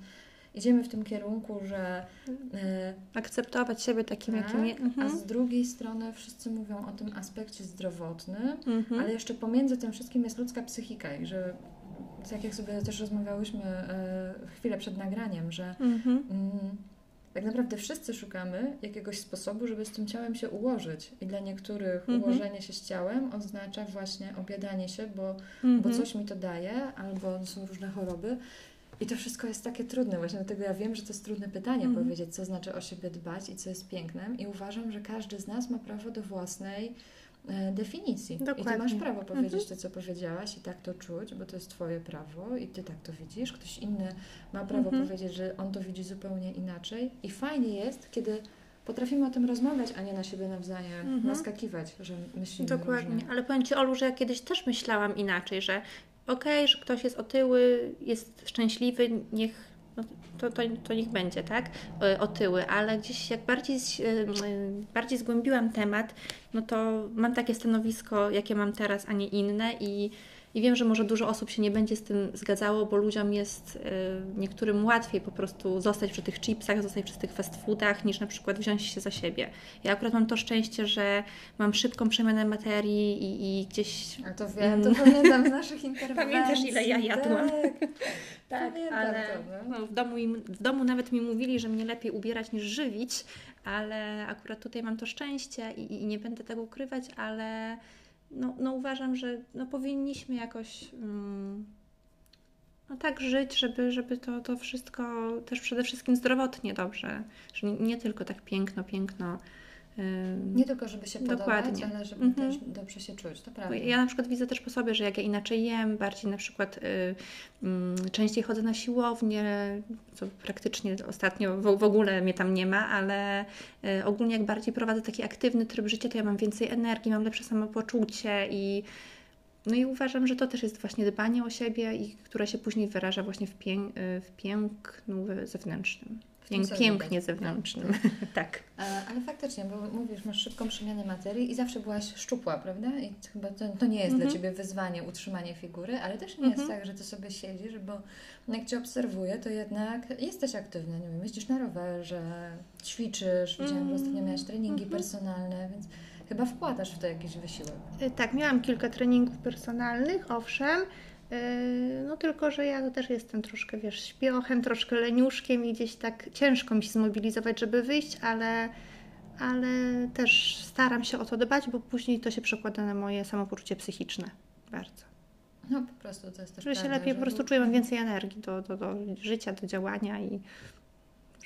idziemy w tym kierunku, że e, Akceptować siebie takim, tak, jakim je... a Mhm. z drugiej strony wszyscy mówią o tym aspekcie zdrowotnym, Mhm. ale jeszcze pomiędzy tym wszystkim jest ludzka psychika i że tak jak sobie też rozmawiałyśmy e, chwilę przed nagraniem, że Mhm. mm, tak naprawdę wszyscy szukamy jakiegoś sposobu, żeby z tym ciałem się ułożyć. I dla niektórych Mhm. ułożenie się z ciałem oznacza właśnie obiadanie się, bo, bo Mhm. coś mi to daje, albo są różne choroby. I to wszystko jest takie trudne, właśnie dlatego ja wiem, że to jest trudne pytanie Mhm. powiedzieć, co znaczy o siebie dbać i co jest pięknem. I uważam, że każdy z nas ma prawo do własnej e, definicji. I ty Dokładnie. masz prawo powiedzieć Mhm. to, co powiedziałaś i tak to czuć, bo to jest twoje prawo i ty tak to widzisz. Ktoś inny ma prawo Mhm. powiedzieć, że on to widzi zupełnie inaczej. I fajnie jest, kiedy potrafimy o tym rozmawiać, a nie na siebie nawzajem Mhm. naskakiwać, że myślimy Dokładnie, różnie. ale powiem Ci Olu, że ja kiedyś też myślałam inaczej, że okej, że ktoś jest otyły, jest szczęśliwy, niech no, to, to, to niech będzie, tak? E, Otyły, ale gdzieś jak bardziej, e, e, bardziej zgłębiłam temat, no to mam takie stanowisko, jakie mam teraz, a nie inne i i wiem, że może dużo osób się nie będzie z tym zgadzało, bo ludziom jest e, niektórym łatwiej po prostu zostać przy tych chipsach, zostać przy tych fast foodach, niż na przykład wziąć się za siebie. Ja akurat mam to szczęście, że mam szybką przemianę materii i, i gdzieś A to wiem, to pamiętam z naszych interwencji. Pamiętasz, ile ja jadłam? Tak, pamiętam ale to. No. no, w, domu im, w domu nawet mi mówili, że mnie lepiej ubierać niż żywić, ale akurat tutaj mam to szczęście i, i nie będę tego ukrywać, ale no, no uważam, że no, powinniśmy jakoś mm, no, tak żyć, żeby, żeby to, to wszystko też przede wszystkim zdrowotnie dobrze, że nie, nie tylko tak piękno, piękno. Nie tylko, żeby się podobać, Dokładnie. ale żeby Mhm. też dobrze się czuć, to prawda. Ja na przykład widzę też po sobie, że jak ja inaczej jem, bardziej na przykład y, mm, częściej chodzę na siłownię, co praktycznie ostatnio w, w ogóle mnie tam nie ma, ale y, ogólnie jak bardziej prowadzę taki aktywny tryb życia, to ja mam więcej energii, mam lepsze samopoczucie i no i uważam, że to też jest właśnie dbanie o siebie i które się później wyraża właśnie w, pię, y, w pięknu zewnętrznym. Pięknie zewnętrznym. tak. E, Ale faktycznie, bo mówisz, masz szybką przemianę materii i zawsze byłaś szczupła, prawda? I chyba to, to nie jest Mhm. dla Ciebie wyzwanie, utrzymanie figury, ale też nie jest Mhm. tak, że Ty sobie siedzisz, bo jak Cię obserwuję, to jednak jesteś aktywna, nie wiem, jeździsz na rowerze, ćwiczysz, widziałam, że ostatnio miałaś treningi Mhm. personalne, więc chyba wkładasz w to jakiś wysiłek. Y, Tak, miałam kilka treningów personalnych, owszem. Y, No tylko, że ja też jestem troszkę, wiesz, śpiochem, troszkę leniuszkiem i gdzieś tak ciężko mi się zmobilizować, żeby wyjść, ale, ale też staram się o to dbać, bo później to się przekłada na moje samopoczucie psychiczne bardzo. No po prostu to jest też Że się lepiej po prostu czuję, mam więcej energii do, do, do życia, do działania i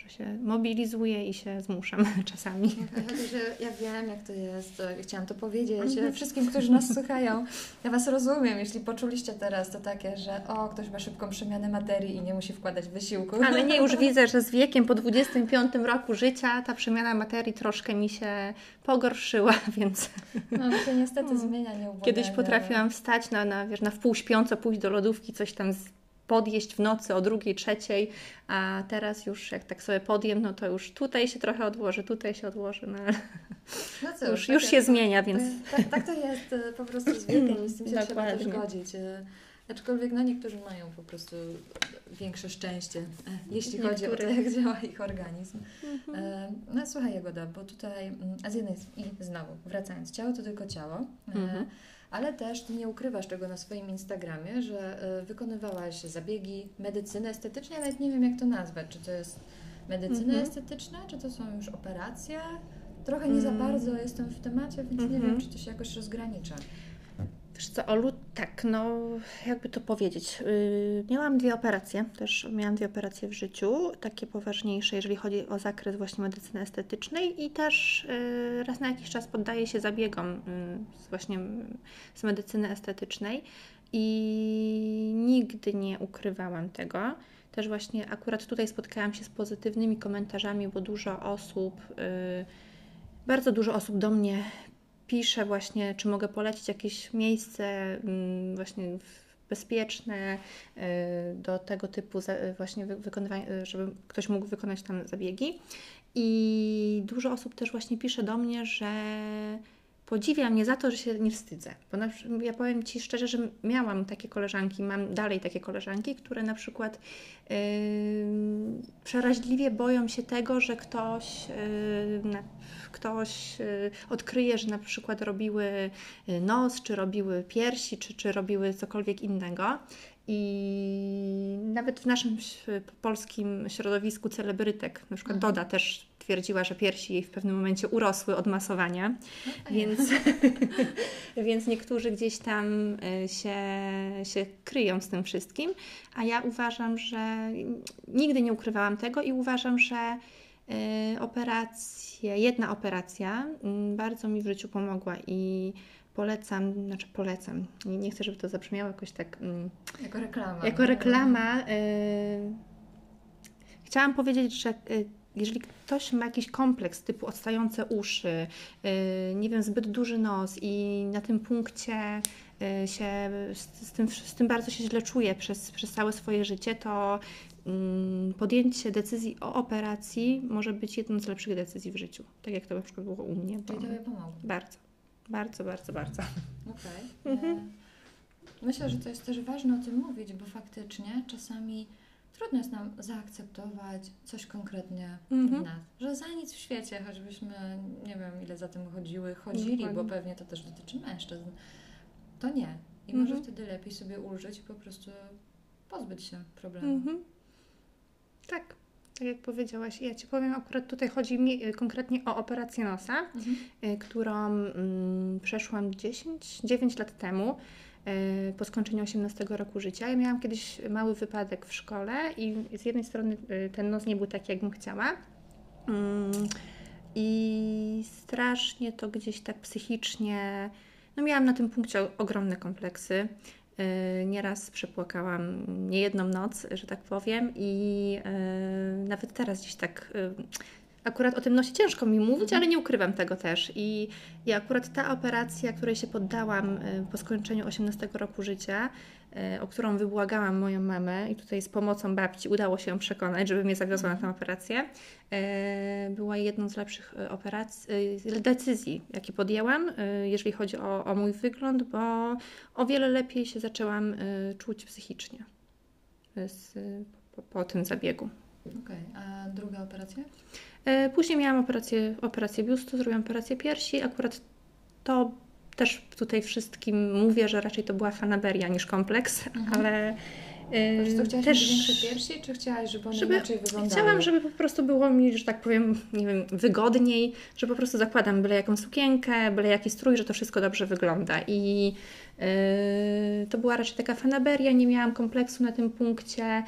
że się mobilizuję i się zmuszam czasami. Chociaż ja, ja wiem, jak to jest. Chciałam to powiedzieć Mhm. wszystkim, którzy nas słuchają. Ja Was rozumiem, jeśli poczuliście teraz to takie, że o, ktoś ma szybką przemianę materii i nie musi wkładać wysiłku. Ale nie, już widzę, że z wiekiem po 25 roku życia ta przemiana materii troszkę mi się pogorszyła, więc No, to się niestety zmienia nieubłaganie. kiedyś potrafiłam wstać na, na, wiesz, na wpół śpiąco, pójść do lodówki, coś tam z, podjeść w nocy o drugiej, trzeciej, a teraz już jak tak sobie podjem, no to już tutaj się trochę odłoży, tutaj się odłoży, no ale No cóż, już, tak już się zmienia, więc Tak, tak to jest e, po prostu z wiekiem i z tym się trzeba też godzić. E, Aczkolwiek no, niektórzy mają po prostu większe szczęście, e, jeśli chodzi o to, jak działa ich organizm. E, No słuchaj Jagoda, bo tutaj, mm, a z jednej i znowu, wracając, ciało to tylko ciało, Mhm. Ale też ty nie ukrywasz tego na swoim Instagramie, że e, wykonywałaś zabiegi medycyny estetycznej, nawet nie wiem jak to nazwać, czy to jest medycyna Mhm. estetyczna, czy to są już operacje? Trochę nie za Mm. bardzo jestem w temacie, więc nie Mhm. wiem, czy to się jakoś rozgranicza. Wiesz co, Olu, tak, no jakby to powiedzieć. Yy, miałam dwie operacje, też miałam dwie operacje w życiu, takie poważniejsze, jeżeli chodzi o zakres właśnie medycyny estetycznej i też yy, raz na jakiś czas poddaję się zabiegom yy, z właśnie z medycyny estetycznej i nigdy nie ukrywałam tego. Też właśnie akurat tutaj spotkałam się z pozytywnymi komentarzami, bo dużo osób, yy, bardzo dużo osób do mnie piszę właśnie, czy mogę polecić jakieś miejsce mm, właśnie bezpieczne y, do tego typu właśnie wy- wykonywania, y, żeby ktoś mógł wykonać tam zabiegi. I dużo osób też właśnie pisze do mnie, że podziwia mnie za to, że się nie wstydzę. Bo na, ja powiem Ci szczerze, że miałam takie koleżanki, mam dalej takie koleżanki, które na przykład yy, przeraźliwie boją się tego, że ktoś, yy, na, ktoś yy, odkryje, że na przykład robiły yy, nos, czy robiły piersi, czy, czy robiły cokolwiek innego. I nawet w naszym polskim środowisku celebrytek, na przykład Mhm. Doda też twierdziła, że piersi jej w pewnym momencie urosły od masowania, więc, więc niektórzy gdzieś tam y, się, się kryją z tym wszystkim, a ja uważam, że nigdy nie ukrywałam tego i uważam, że E, operacje, jedna operacja mm, bardzo mi w życiu pomogła i polecam, znaczy polecam, nie, nie chcę, żeby to zabrzmiało jakoś tak mm, Jako reklama. jako reklama. y, chciałam powiedzieć, że y, jeżeli ktoś ma jakiś kompleks typu odstające uszy, y, nie wiem, zbyt duży nos i na tym punkcie y, się z, tym, z tym bardzo się źle czuje przez, przez całe swoje życie, to mm, podjęcie decyzji o operacji może być jedną z lepszych decyzji w życiu. Tak jak to na przykład było u mnie. Czyli Tobie pomogło. Bardzo, bardzo, bardzo, bardzo. Okej. Mhm. E, Myślę, że to jest też ważne o tym mówić, bo faktycznie czasami trudno jest nam zaakceptować coś konkretnie Mhm. w nas. Że za nic w świecie, choćbyśmy nie wiem ile za tym chodziły, chodzili, Dokładnie. bo pewnie to też dotyczy mężczyzn, to nie. I może Mhm. wtedy lepiej sobie ulżyć i po prostu pozbyć się problemu. Mhm. Tak, tak jak powiedziałaś. Ja Ci powiem, akurat tutaj chodzi mi y, konkretnie o operację nosa, Mhm. y, którą mm, przeszłam 10, 9 lat temu. Y, Po skończeniu 18 roku życia. Ja miałam kiedyś mały wypadek w szkole i z jednej strony y, ten nos nie był taki, jakbym chciała. Mm, I strasznie to gdzieś tak psychicznie. No miałam na tym punkcie ogromne kompleksy. Yy, Nieraz przepłakałam niejedną noc, że tak powiem, i nawet teraz gdzieś tak. Akurat o tym nosie ciężko mi mówić, Mhm. ale nie ukrywam tego też. I, I akurat ta operacja, której się poddałam yy, po skończeniu 18 roku życia, yy, o którą wybłagałam moją mamę, i tutaj z pomocą babci udało się ją przekonać, żeby mnie zawiozła na tę operację, e, była jedną z lepszych operacji, decyzji, jakie podjęłam, jeżeli chodzi o, o mój wygląd, bo o wiele lepiej się zaczęłam czuć psychicznie z, po, po tym zabiegu. Okej, a druga operacja? E, Później miałam operację, operację biustu, zrobiłam operację piersi. Akurat to też tutaj wszystkim mówię, że raczej to była fanaberia niż kompleks, Mhm. ale e, Czy to chciałaś też większe piersi, czy chciałaś, żeby one Żeby- inaczej wyglądały? Chciałam, żeby po prostu było mi, że tak powiem, nie wiem, wygodniej, że po prostu zakładam byle jaką sukienkę, byle jaki strój, że to wszystko dobrze wygląda. I yy, to była raczej taka fanaberia, nie miałam kompleksu na tym punkcie.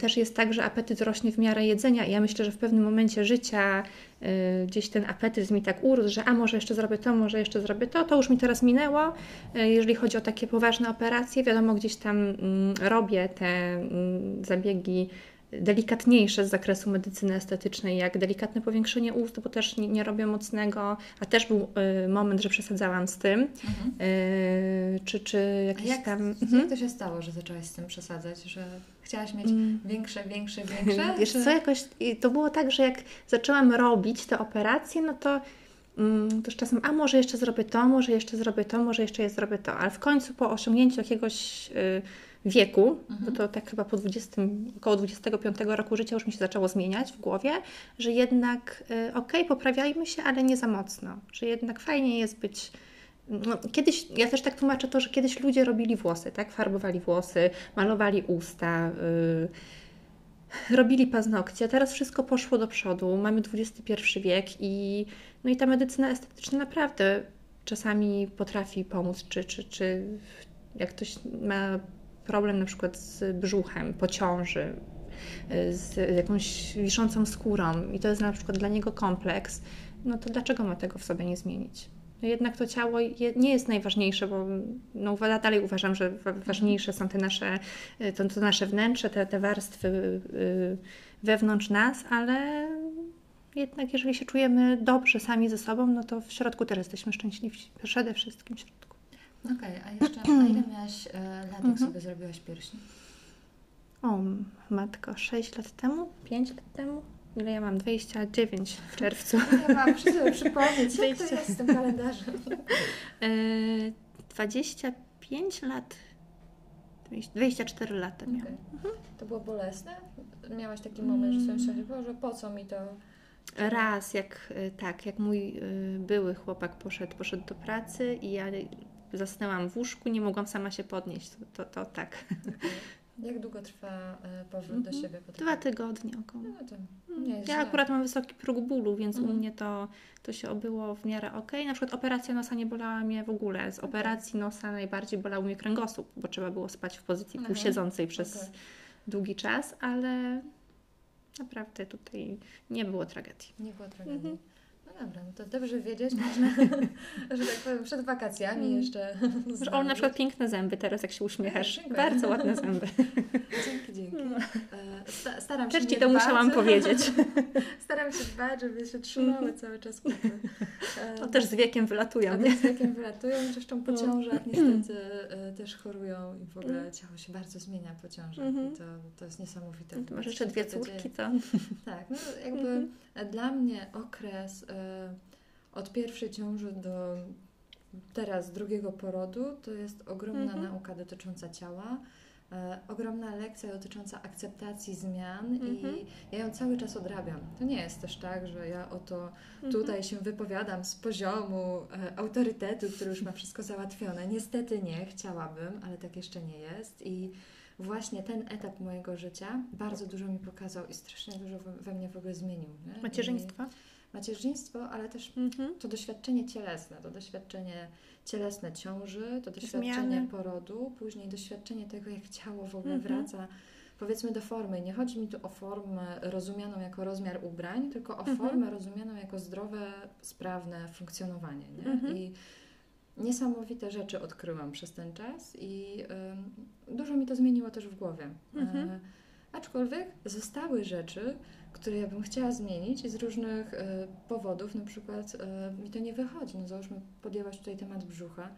Też jest tak, że apetyt rośnie w miarę jedzenia i ja myślę, że w pewnym momencie życia yy, gdzieś ten apetyt mi tak urósł, że a może jeszcze zrobię to, może jeszcze zrobię to. To już mi teraz minęło. Yy, Jeżeli chodzi o takie poważne operacje, wiadomo, gdzieś tam mm, robię te mm, zabiegi delikatniejsze z zakresu medycyny estetycznej, jak delikatne powiększenie ust, bo też nie, nie robię mocnego, a też był y, moment, że przesadzałam z tym, Mhm. y, czy, czy A jakiś jak, tam... jak Mhm. to się stało, że zaczęłaś z tym przesadzać, że chciałaś mieć Mm. większe, większe, większe? Wiesz czy- co, jakoś to było tak, że jak zaczęłam robić te operacje, no to mm, to z czasem, a może jeszcze zrobię to, może jeszcze zrobię to, może jeszcze jest zrobię to, ale w końcu po osiągnięciu jakiegoś y, wieku, Mhm. bo to tak chyba po 20, około 25 roku życia już mi się zaczęło zmieniać w głowie, że jednak y, okej, poprawiajmy się, ale nie za mocno, że jednak fajnie jest być no, kiedyś, ja też tak tłumaczę to, że kiedyś ludzie robili włosy, tak? Farbowali włosy, malowali usta, y, robili paznokcie. Teraz wszystko poszło do przodu. Mamy XXI wiek i, no i ta medycyna estetyczna naprawdę czasami potrafi pomóc, czy, czy, czy jak ktoś ma problem na przykład z brzuchem, po ciąży, y, z jakąś wiszącą skórą i to jest na przykład dla niego kompleks, no to dlaczego ma tego w sobie nie zmienić? No jednak to ciało je, nie jest najważniejsze, bo no, dalej uważam, że wa- ważniejsze są te nasze, y, to, to nasze wnętrze, te, te warstwy y, wewnątrz nas, ale jednak jeżeli się czujemy dobrze sami ze sobą, no to w środku też jesteśmy szczęśliwi, przede wszystkim w środku. Okej, a jeszcze a ile miałaś e, lat, jak Mhm. sobie zrobiłaś piersi? O, matko, 6 lat temu? 5 lat temu? Ile ja mam? 29 w czerwcu. Ja mam sobie przypomnieć, jak to jest z tym kalendarzem. E, 25 lat. 24 lata miałam. Okej. To było bolesne? Miałaś taki moment, że sobie myślałaś, Boże, po co mi to? Raz, jak y, tak, jak mój y, były chłopak poszedł, poszedł do pracy i ja zasnęłam w łóżku, nie mogłam sama się podnieść. To, to, to tak. Jak długo trwa e, powrót do Mhm. siebie? Po? Dwa tygodnie około. No nie jest Ja źle. akurat mam wysoki próg bólu, więc u Mhm. mnie to, to się obyło w miarę ok. Na przykład operacja nosa nie bolała mnie w ogóle. Z operacji nosa najbardziej bolał mnie kręgosłup, bo trzeba było spać w pozycji Mhm. półsiedzącej przez Okej. długi czas, ale naprawdę tutaj nie było tragedii. Nie było tragedii. Mhm. No dobra, no to dobrze wiedzieć, można, że tak powiem, przed wakacjami Mm. jeszcze Że on na przykład piękne zęby teraz, jak się uśmiechasz. Dziękuję. Bardzo ładne zęby. Dzięki, dzięki. E, sta- Staram się Też nie ci to dbać. musiałam powiedzieć. Staram się dbać, żeby się trzymały cały czas kupy. E, To też z wiekiem wylatują. A z wiekiem wylatują, zresztą po No. ciążach niestety e, też chorują i w ogóle Mm. ciało się bardzo zmienia po ciążach Mhm. i to, to jest niesamowite. No, Ty masz jeszcze się dwie córki, to... Tak, no jakby Mhm. dla mnie okres e, od pierwszej ciąży do teraz drugiego porodu to jest ogromna Mhm. nauka dotycząca ciała. E, ogromna lekcja dotycząca akceptacji zmian Mhm. i ja ją cały czas odrabiam. To nie jest też tak, że ja oto Mhm. tutaj się wypowiadam z poziomu e, autorytetu, który już ma wszystko załatwione. Niestety nie, chciałabym, ale tak jeszcze nie jest. I właśnie ten etap mojego życia bardzo dużo mi pokazał i strasznie dużo we, we mnie w ogóle zmienił. Nie? Macierzyństwo? I macierzyństwo, ale też Mhm. to doświadczenie cielesne, to doświadczenie cielesne ciąży, to doświadczenie Zmiany. porodu, później doświadczenie tego, jak ciało w ogóle Mhm. wraca powiedzmy do formy. Nie chodzi mi tu o formę rozumianą jako rozmiar ubrań, tylko o Mhm. formę rozumianą jako zdrowe, sprawne funkcjonowanie. Nie? Mhm. I niesamowite rzeczy odkryłam przez ten czas i ym, dużo mi to zmieniło też w głowie. Mhm. E, aczkolwiek zostały rzeczy, które ja bym chciała zmienić i z różnych e, powodów, na przykład e, mi to nie wychodzi. No załóżmy, podjęłaś tutaj temat brzucha.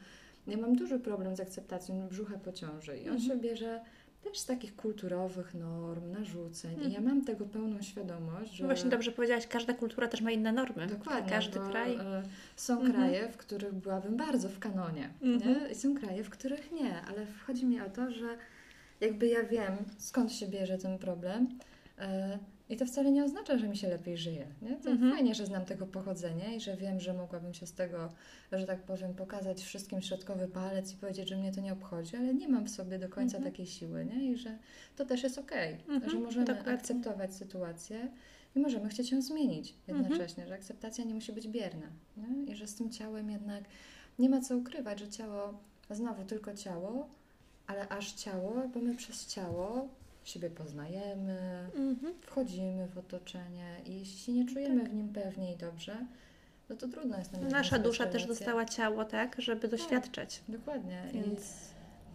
Ja mam duży problem z akceptacją brzucha po ciąży i on Mhm. się bierze też z takich kulturowych norm, narzuceń i ja Mhm. mam tego pełną świadomość, że... No Właśnie dobrze powiedziałaś, każda kultura też ma inne normy. Dokładnie, Każdy kraj. e, Są Mhm. kraje, w których byłabym bardzo w kanonie, Mhm. I są kraje, w których nie, ale chodzi mi o to, że jakby ja wiem, skąd się bierze ten problem i to wcale nie oznacza, że mi się lepiej żyje, nie? To Mhm. fajnie, że znam tego pochodzenie i że wiem, że mogłabym się z tego, że tak powiem, pokazać wszystkim środkowy palec i powiedzieć, że mnie to nie obchodzi, ale nie mam w sobie do końca Mhm. takiej siły, nie? I że to też jest okej, Mhm, że możemy dokładnie. akceptować sytuację i możemy chcieć ją zmienić Mhm. jednocześnie, że akceptacja nie musi być bierna. Nie? I że z tym ciałem jednak nie ma co ukrywać, że ciało, znowu tylko ciało, ale aż ciało, bo my przez ciało siebie poznajemy, Mhm. wchodzimy w otoczenie i jeśli się nie czujemy w nim pewnie i dobrze, no to trudno jest nam Nasza dusza też dostała ciało, tak, żeby doświadczać. Dokładnie. Więc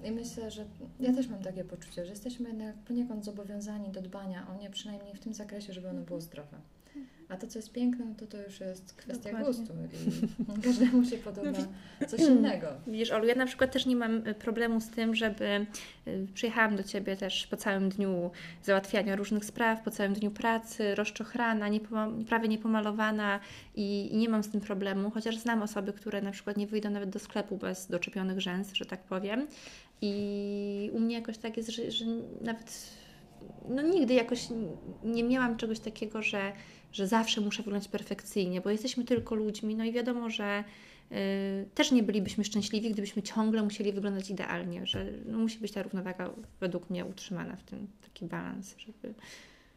I, I myślę, że ja też mam takie poczucie, że jesteśmy jednak poniekąd zobowiązani do dbania o nie, przynajmniej w tym zakresie, żeby ono było zdrowe. A to, co jest piękne, no to to już jest kwestia Dokładnie. gustu i każdemu się podoba coś innego. Widzisz, Olu, ja na przykład też nie mam y, problemu z tym, żeby y, przyjechałam do Ciebie też po całym dniu załatwiania różnych spraw, po całym dniu pracy, rozczochrana, niepoma- prawie niepomalowana i, i nie mam z tym problemu, chociaż znam osoby, które na przykład nie wyjdą nawet do sklepu bez doczepionych rzęs, że tak powiem. I u mnie jakoś tak jest, że, że nawet no nigdy jakoś nie miałam czegoś takiego, że, że zawsze muszę wyglądać perfekcyjnie, bo jesteśmy tylko ludźmi, no i wiadomo, że y, też nie bylibyśmy szczęśliwi, gdybyśmy ciągle musieli wyglądać idealnie, że no, musi być ta równowaga według mnie utrzymana w tym, taki balans, żeby...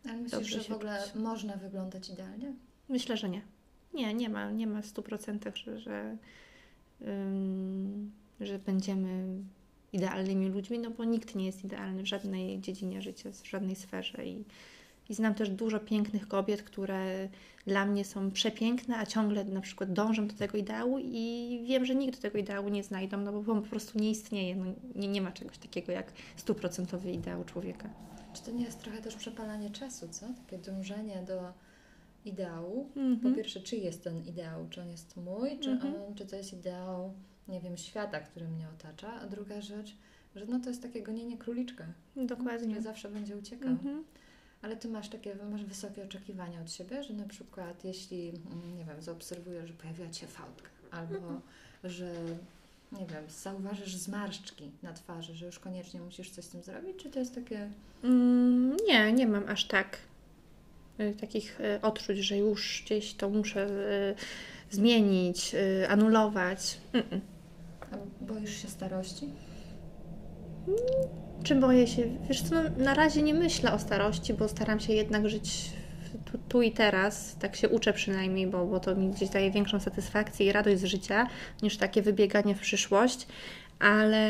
Ale myślisz, że w ogóle można wyglądać idealnie? Myślę, że nie. Nie, nie ma, nie ma w 100%, że, że, ym, że będziemy idealnymi ludźmi, no bo nikt nie jest idealny w żadnej dziedzinie życia, w żadnej sferze i, i znam też dużo pięknych kobiet, które dla mnie są przepiękne, a ciągle na przykład dążą do tego ideału i wiem, że nigdy tego ideału nie znajdą, no bo on po prostu nie istnieje, no, nie, nie ma czegoś takiego jak stuprocentowy ideał człowieka. Czy to nie jest trochę też przepalanie czasu, co? Takie dążenie do ideału. Mhm. Po pierwsze, czy jest ten ideał? Czy on jest mój? Czy, Mhm. on, czy to jest ideał, nie wiem, świata, który mnie otacza? A druga rzecz, że no to jest takie gonienie króliczka, Dokładnie. który zawsze będzie uciekał. Mhm. Ale ty masz takie, masz wysokie oczekiwania od siebie, że na przykład jeśli, mm, nie wiem, zaobserwujesz, że pojawiła się fałdka, albo Mhm. że, nie wiem, zauważysz zmarszczki na twarzy, że już koniecznie musisz coś z tym zrobić, czy to jest takie... Mm, nie, nie mam aż tak y, takich y, odczuć, że już gdzieś to muszę y, zmienić, anulować. Mm-mm. A boisz się starości? Czy boję się? Wiesz co, no, na razie nie myślę o starości, bo staram się jednak żyć tu, tu i teraz. Tak się uczę przynajmniej, bo, bo to mi gdzieś daje większą satysfakcję i radość z życia, niż takie wybieganie w przyszłość. Ale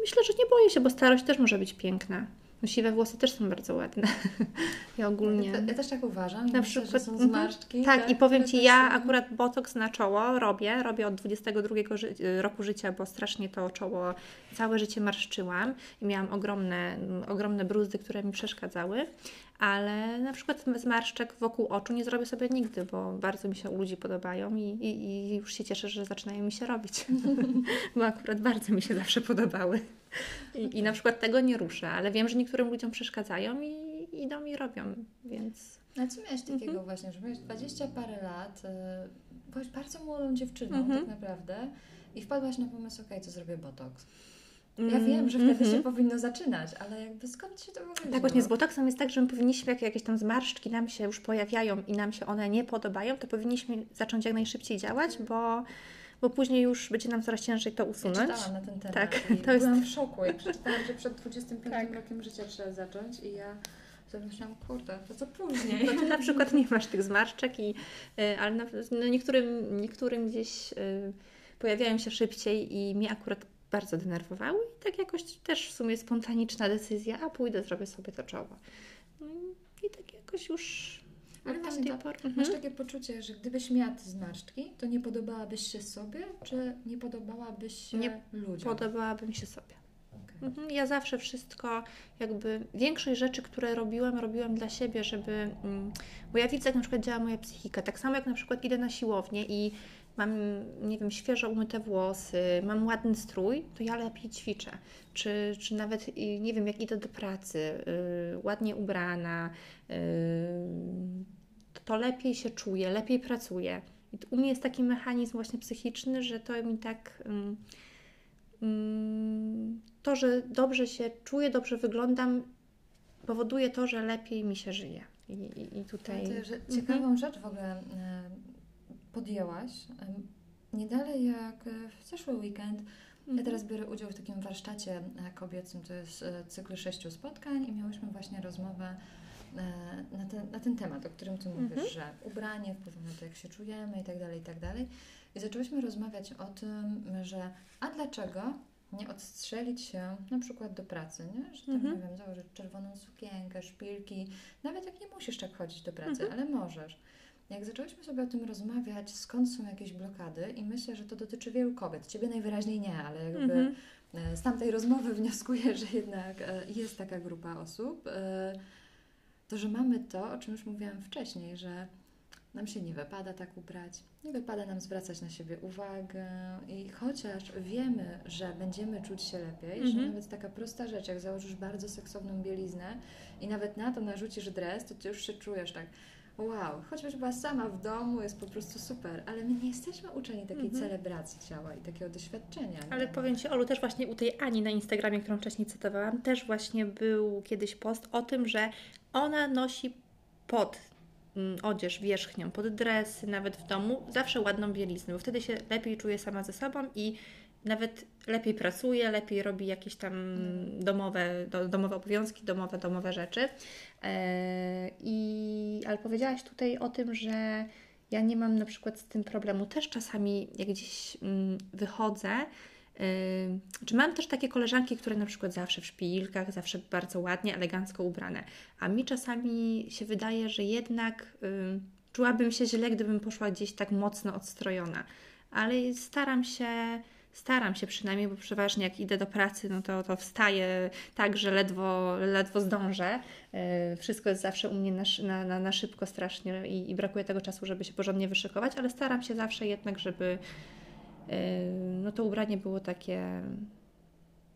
myślę, że nie boję się, bo starość też może być piękna. No, siwe włosy też są bardzo ładne. Ja ogólnie. Ja, ja też tak uważam. Na Myślę, przykład że są mhm. zmarszczki. Tak, i powiem Ci, ja są- akurat botoks na czoło robię, robię od 22 ży- roku życia, bo strasznie to czoło całe życie marszczyłam i miałam ogromne, ogromne bruzdy, które mi przeszkadzały, ale na przykład zmarszczek wokół oczu nie zrobię sobie nigdy, bo bardzo mi się u ludzi podobają i, i, i już się cieszę, że zaczynają mi się robić, bo akurat bardzo mi się zawsze podobały. I, I na przykład tego nie ruszę, ale wiem, że niektórym ludziom przeszkadzają i idą i robią, więc... A co miałeś takiego Mhm. właśnie, że miałeś 20 parę lat, y, byłaś bardzo młodą dziewczyną Mhm. tak naprawdę i wpadłaś na pomysł, okej, to zrobię botoks. Ja Mm, wiem, że wtedy mhm. się powinno zaczynać, ale jakby skąd się to w ogóle Tak wzięło? właśnie z botoksem jest tak, że my powinniśmy, jak jakieś tam zmarszczki nam się już pojawiają i nam się one nie podobają, to powinniśmy zacząć jak najszybciej działać, bo, bo później już będzie nam coraz ciężej to Ja usunąć. czytałam na ten temat Tak, to jest- byłam w szoku, jak przeczytałam, że przed 25 Tak. rokiem życia trzeba zacząć i ja sobie myślałam, kurde, to co później? No ty na przykład nie masz tych zmarszczek, i, y, ale na, no niektórym, niektórym gdzieś y, pojawiają się szybciej i mnie akurat bardzo denerwowały i tak jakoś też w sumie spontaniczna decyzja, a pójdę, zrobię sobie to czoło. No I tak jakoś już Ale właśnie to, pory. Masz Mhm. takie poczucie, że gdybyś miała te zmarszczki, to nie podobałabyś się sobie, czy nie podobałabyś się Nie ludziom? Podobałaby mi się sobie. Okej. Mhm, Ja zawsze wszystko, jakby większość rzeczy, które robiłam, robiłam dla siebie, żeby. mm, Bo ja widzę, jak na przykład działa moja psychika. Tak samo jak na przykład idę na siłownię i mam, nie wiem, świeżo umyte włosy, mam ładny strój, to ja lepiej ćwiczę. Czy, czy nawet, y, nie wiem, jak idę do pracy, y, ładnie ubrana, y, to lepiej się czuję, lepiej pracuję. I u mnie jest taki mechanizm właśnie psychiczny, że to mi tak. Mm, to, że dobrze się czuję, dobrze wyglądam, powoduje to, że lepiej mi się żyje. I, i, tutaj. Mhm. ciekawą rzecz w ogóle e, podjęłaś. Nie dalej jak e, w zeszły weekend. Ja Mhm. teraz biorę udział w takim warsztacie e, kobiecym, to jest e, cykl sześciu spotkań i miałyśmy właśnie rozmowę na ten, na ten temat, o którym Ty mówisz, Mhm. że ubranie wpływa na to, jak się czujemy i tak dalej, i tak dalej. I zaczęłyśmy rozmawiać o tym, że a dlaczego nie odstrzelić się na przykład do pracy, nie? Że tam, Mhm. nie wiem, założyć czerwoną sukienkę, szpilki, nawet jak nie musisz tak chodzić do pracy, Mhm. ale możesz. Jak zaczęłyśmy sobie o tym rozmawiać, skąd są jakieś blokady i myślę, że to dotyczy wielu kobiet. Ciebie najwyraźniej nie, ale jakby Mhm. e, z tamtej rozmowy wnioskuję, że jednak e, jest taka grupa osób, e, to że mamy to, o czym już mówiłam wcześniej, że nam się nie wypada tak ubrać, nie wypada nam zwracać na siebie uwagę i chociaż wiemy, że będziemy czuć się lepiej, że Mhm. nawet taka prosta rzecz, jak założysz bardzo seksowną bieliznę i nawet na to narzucisz dres, to ty już się czujesz tak wow, choćbyś była sama w domu, jest po prostu super, ale my nie jesteśmy uczeni takiej Mhm. celebracji ciała i takiego doświadczenia. Ale nie? powiem Ci, Olu, też właśnie u tej Ani na Instagramie, którą wcześniej cytowałam, też właśnie był kiedyś post o tym, że ona nosi pod mm, odzież wierzchnią, pod dresy, nawet w domu, zawsze ładną bieliznę, bo wtedy się lepiej czuje sama ze sobą i nawet lepiej pracuje, lepiej robi jakieś tam domowe, do, domowe obowiązki, domowe, domowe rzeczy. E, i, ale powiedziałaś tutaj o tym, że ja nie mam na przykład z tym problemu. Też czasami, jak gdzieś mm, wychodzę, Yy, czy mam też takie koleżanki, które na przykład zawsze w szpilkach, zawsze bardzo ładnie, elegancko ubrane, a mi czasami się wydaje, że jednak yy, czułabym się źle, gdybym poszła gdzieś tak mocno odstrojona, ale staram się, staram się przynajmniej, bo przeważnie jak idę do pracy, no to, to wstaję tak, że ledwo, ledwo zdążę. Yy, wszystko jest zawsze u mnie na, na, na, szybko strasznie i, i brakuje tego czasu, żeby się porządnie wyszykować, ale staram się zawsze jednak, żeby Yy, no to ubranie było takie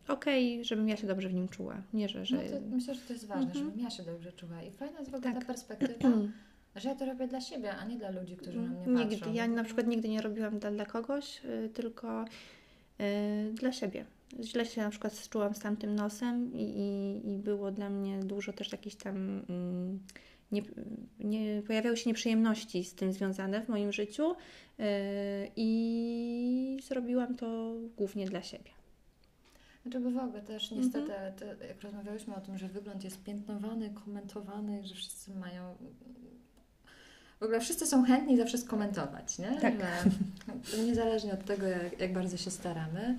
okej, żebym ja się dobrze w nim czuła. Nie, że... że... No myślę, że to jest ważne, Mhm. żebym ja się dobrze czuła. I fajna jest w ogóle Tak. ta perspektywa, że ja to robię dla siebie, a nie dla ludzi, którzy na mnie patrzą. Nigdy. Ja na przykład nigdy nie robiłam dla, dla kogoś, yy, tylko dla siebie. Źle się na przykład czułam z tamtym nosem i, i, i było dla mnie dużo też jakichś tam... mm, nie, nie, pojawiały się nieprzyjemności z tym związane w moim życiu yy, i zrobiłam to głównie dla siebie. Znaczy, w ogóle też niestety, Mhm. te, jak rozmawiałyśmy o tym, że wygląd jest piętnowany, komentowany, że wszyscy mają... W ogóle wszyscy są chętni zawsze skomentować, nie? Tak. Że, niezależnie od tego, jak, jak bardzo się staramy.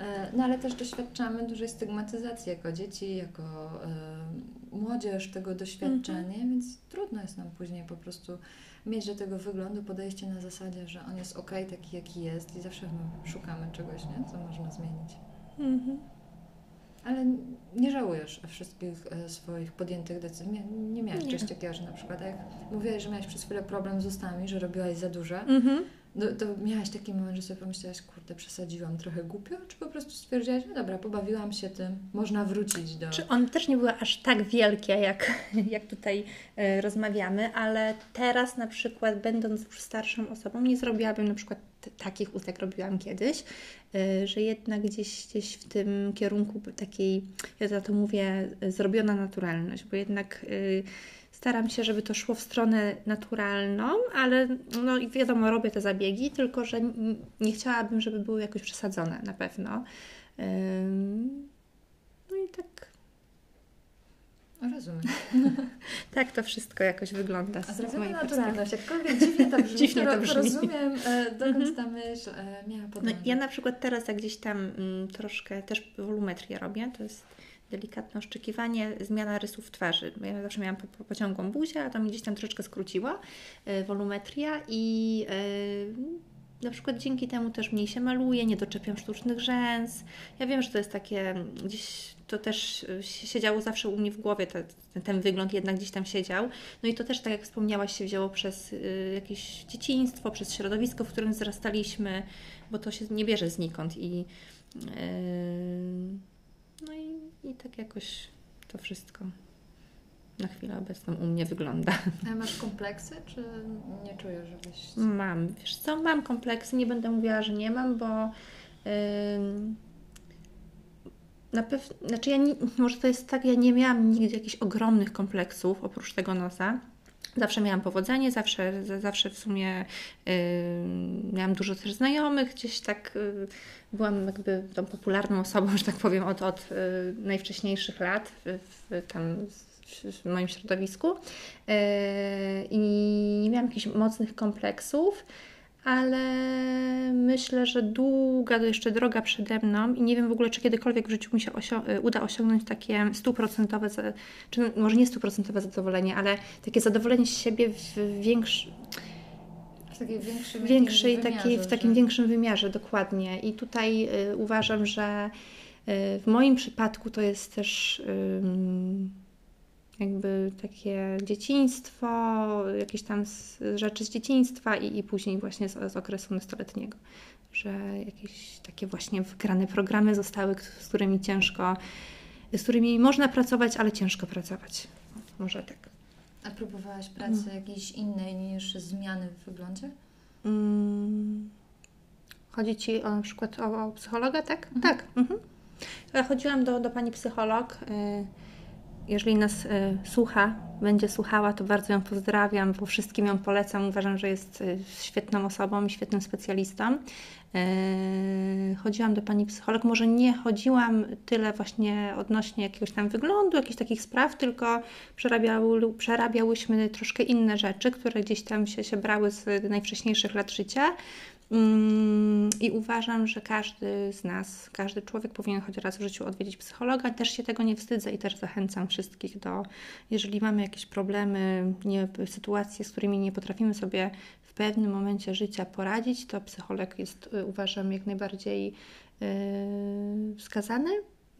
E, No ale też doświadczamy dużej stygmatyzacji jako dzieci, jako e, młodzież tego doświadczenia, więc trudno jest nam później po prostu mieć do tego wyglądu podejście na zasadzie, że on jest ok, taki jaki jest i zawsze my szukamy czegoś, nie? co można zmienić. Mhm. Ale nie żałujesz wszystkich e, swoich podjętych decyzji. Nie, nie miałaś Nie. czegoś takiego, że na przykład jak mówiłaś, że miałaś przez chwilę problem z ustami, że robiłaś za duże, Mhm. No, to miałaś taki moment, że sobie pomyślałaś, kurde, przesadziłam trochę głupio, czy po prostu stwierdziłaś, no dobra, pobawiłam się tym, można wrócić do... Czy one też nie były aż tak wielkie, jak, jak tutaj e, rozmawiamy, ale teraz na przykład, będąc już starszą osobą, nie zrobiłabym na przykład takich ust, jak robiłam kiedyś, e, że jednak gdzieś, gdzieś w tym kierunku takiej, ja za to mówię, e, zrobiona naturalność, bo jednak staram się, żeby to szło w stronę naturalną, ale no i wiadomo, robię te zabiegi, tylko że nie chciałabym, żeby były jakoś przesadzone na pewno. No i tak Rozumiem. tak to wszystko jakoś wygląda. A zrobiona naturalność, jakkolwiek dziwnie to brzmi, Dziwnie to brzmi. rozumiem, e, dokąd Mhm. ta myśl e, miała No, podążać. ja na przykład teraz, jak gdzieś tam mm, troszkę też wolumetrię robię, to jest delikatne oszczekiwanie, zmiana rysów twarzy. Ja zawsze miałam po, po, pociągłą buzię, a to mi gdzieś tam troszeczkę skróciła y, wolumetria i y, na przykład dzięki temu też mniej się maluje, nie doczepiam sztucznych rzęs. Ja wiem, że to jest takie gdzieś to też y, siedziało zawsze u mnie w głowie, te, ten, ten wygląd jednak gdzieś tam siedział. No i to też, tak jak wspomniałaś, się wzięło przez jakieś dzieciństwo, przez środowisko, w którym wzrastaliśmy, bo to się nie bierze znikąd i yy, no i, i tak jakoś to wszystko na chwilę obecną u mnie wygląda. A masz kompleksy, czy nie czujesz, żebyś... Mam, wiesz co, mam kompleksy, nie będę mówiła, że nie mam, bo yy, na pewno, znaczy ja nie, może to jest tak, ja nie miałam nigdy jakichś ogromnych kompleksów oprócz tego nosa. Zawsze miałam powodzenie, zawsze, za- zawsze w sumie yy, miałam dużo też znajomych, gdzieś tak yy, byłam jakby tą popularną osobą, że tak powiem, od, od yy, najwcześniejszych lat w, w, tam w, moim środowisku. Yy, I nie miałam jakichś mocnych kompleksów, ale myślę, że długa jeszcze droga przede mną i nie wiem w ogóle, czy kiedykolwiek w życiu mi się osio- y, uda osiągnąć takie stuprocentowe, czy no, może nie stuprocentowe zadowolenie, ale takie zadowolenie z siebie w większym takiej większej, w większej jakimś takiej, w wymiarze, takim że- większym wymiarze, dokładnie. I tutaj y, uważam, że y, w moim przypadku to jest też ym, jakby takie dzieciństwo, jakieś tam rzeczy z dzieciństwa i, i później właśnie z, z okresu nastoletniego. Że jakieś takie właśnie wygrane programy zostały, z którymi ciężko, z którymi można pracować, ale ciężko pracować. Może tak. A próbowałaś pracy jakiejś innej niż zmiany w wyglądzie? Mm. Chodzi Ci o, na przykład o, o psychologa, tak? Tak. Mhm. Ja chodziłam do, do pani psycholog. y, Jeżeli nas y, słucha, będzie słuchała, to bardzo ją pozdrawiam, bo wszystkim ją polecam. Uważam, że jest y, świetną osobą i świetnym specjalistą. Y, Chodziłam do pani psycholog. Może nie chodziłam tyle właśnie odnośnie jakiegoś tam wyglądu, jakichś takich spraw, tylko przerabiały, przerabiałyśmy troszkę inne rzeczy, które gdzieś tam się, się brały z najwcześniejszych lat życia. Mm, I uważam, że każdy z nas, każdy człowiek powinien choć raz w życiu odwiedzić psychologa. Też się tego nie wstydzę i też zachęcam wszystkich do, jeżeli mamy jakieś problemy, nie, sytuacje, z którymi nie potrafimy sobie w pewnym momencie życia poradzić, to psycholog jest, y, uważam, jak najbardziej yy, wskazany.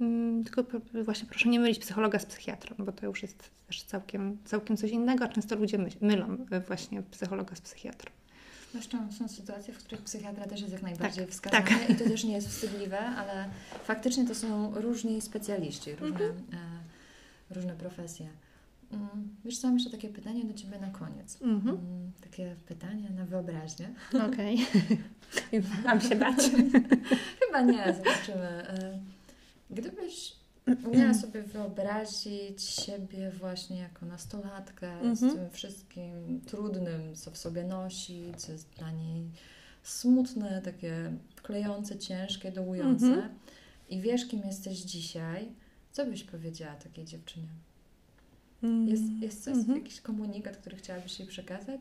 Mm, Tylko właśnie proszę nie mylić psychologa z psychiatrą, bo to już jest też całkiem, całkiem coś innego, często ludzie my, mylą y, właśnie psychologa z psychiatrą. Zresztą są sytuacje, w których psychiatra też jest jak najbardziej Tak, wskazany tak. i to też nie jest wstydliwe, ale faktycznie to są różni specjaliści, różne, Mhm. e, różne profesje. Mm, Wiesz co, mam jeszcze takie pytanie do Ciebie na koniec. Mhm. Mm, Takie pytanie na wyobraźnię. Okej. Mam się bać. Chyba nie, zobaczymy. E, Gdybyś miała sobie wyobrazić siebie właśnie jako nastolatkę z Mhm. tym wszystkim trudnym, co w sobie nosi, co jest dla niej smutne, takie klejące, ciężkie, dołujące Mhm. i wiesz, kim jesteś dzisiaj, co byś powiedziała takiej dziewczynie? Mm. Jest, jest coś, Mhm. jakiś komunikat, który chciałabyś jej przekazać?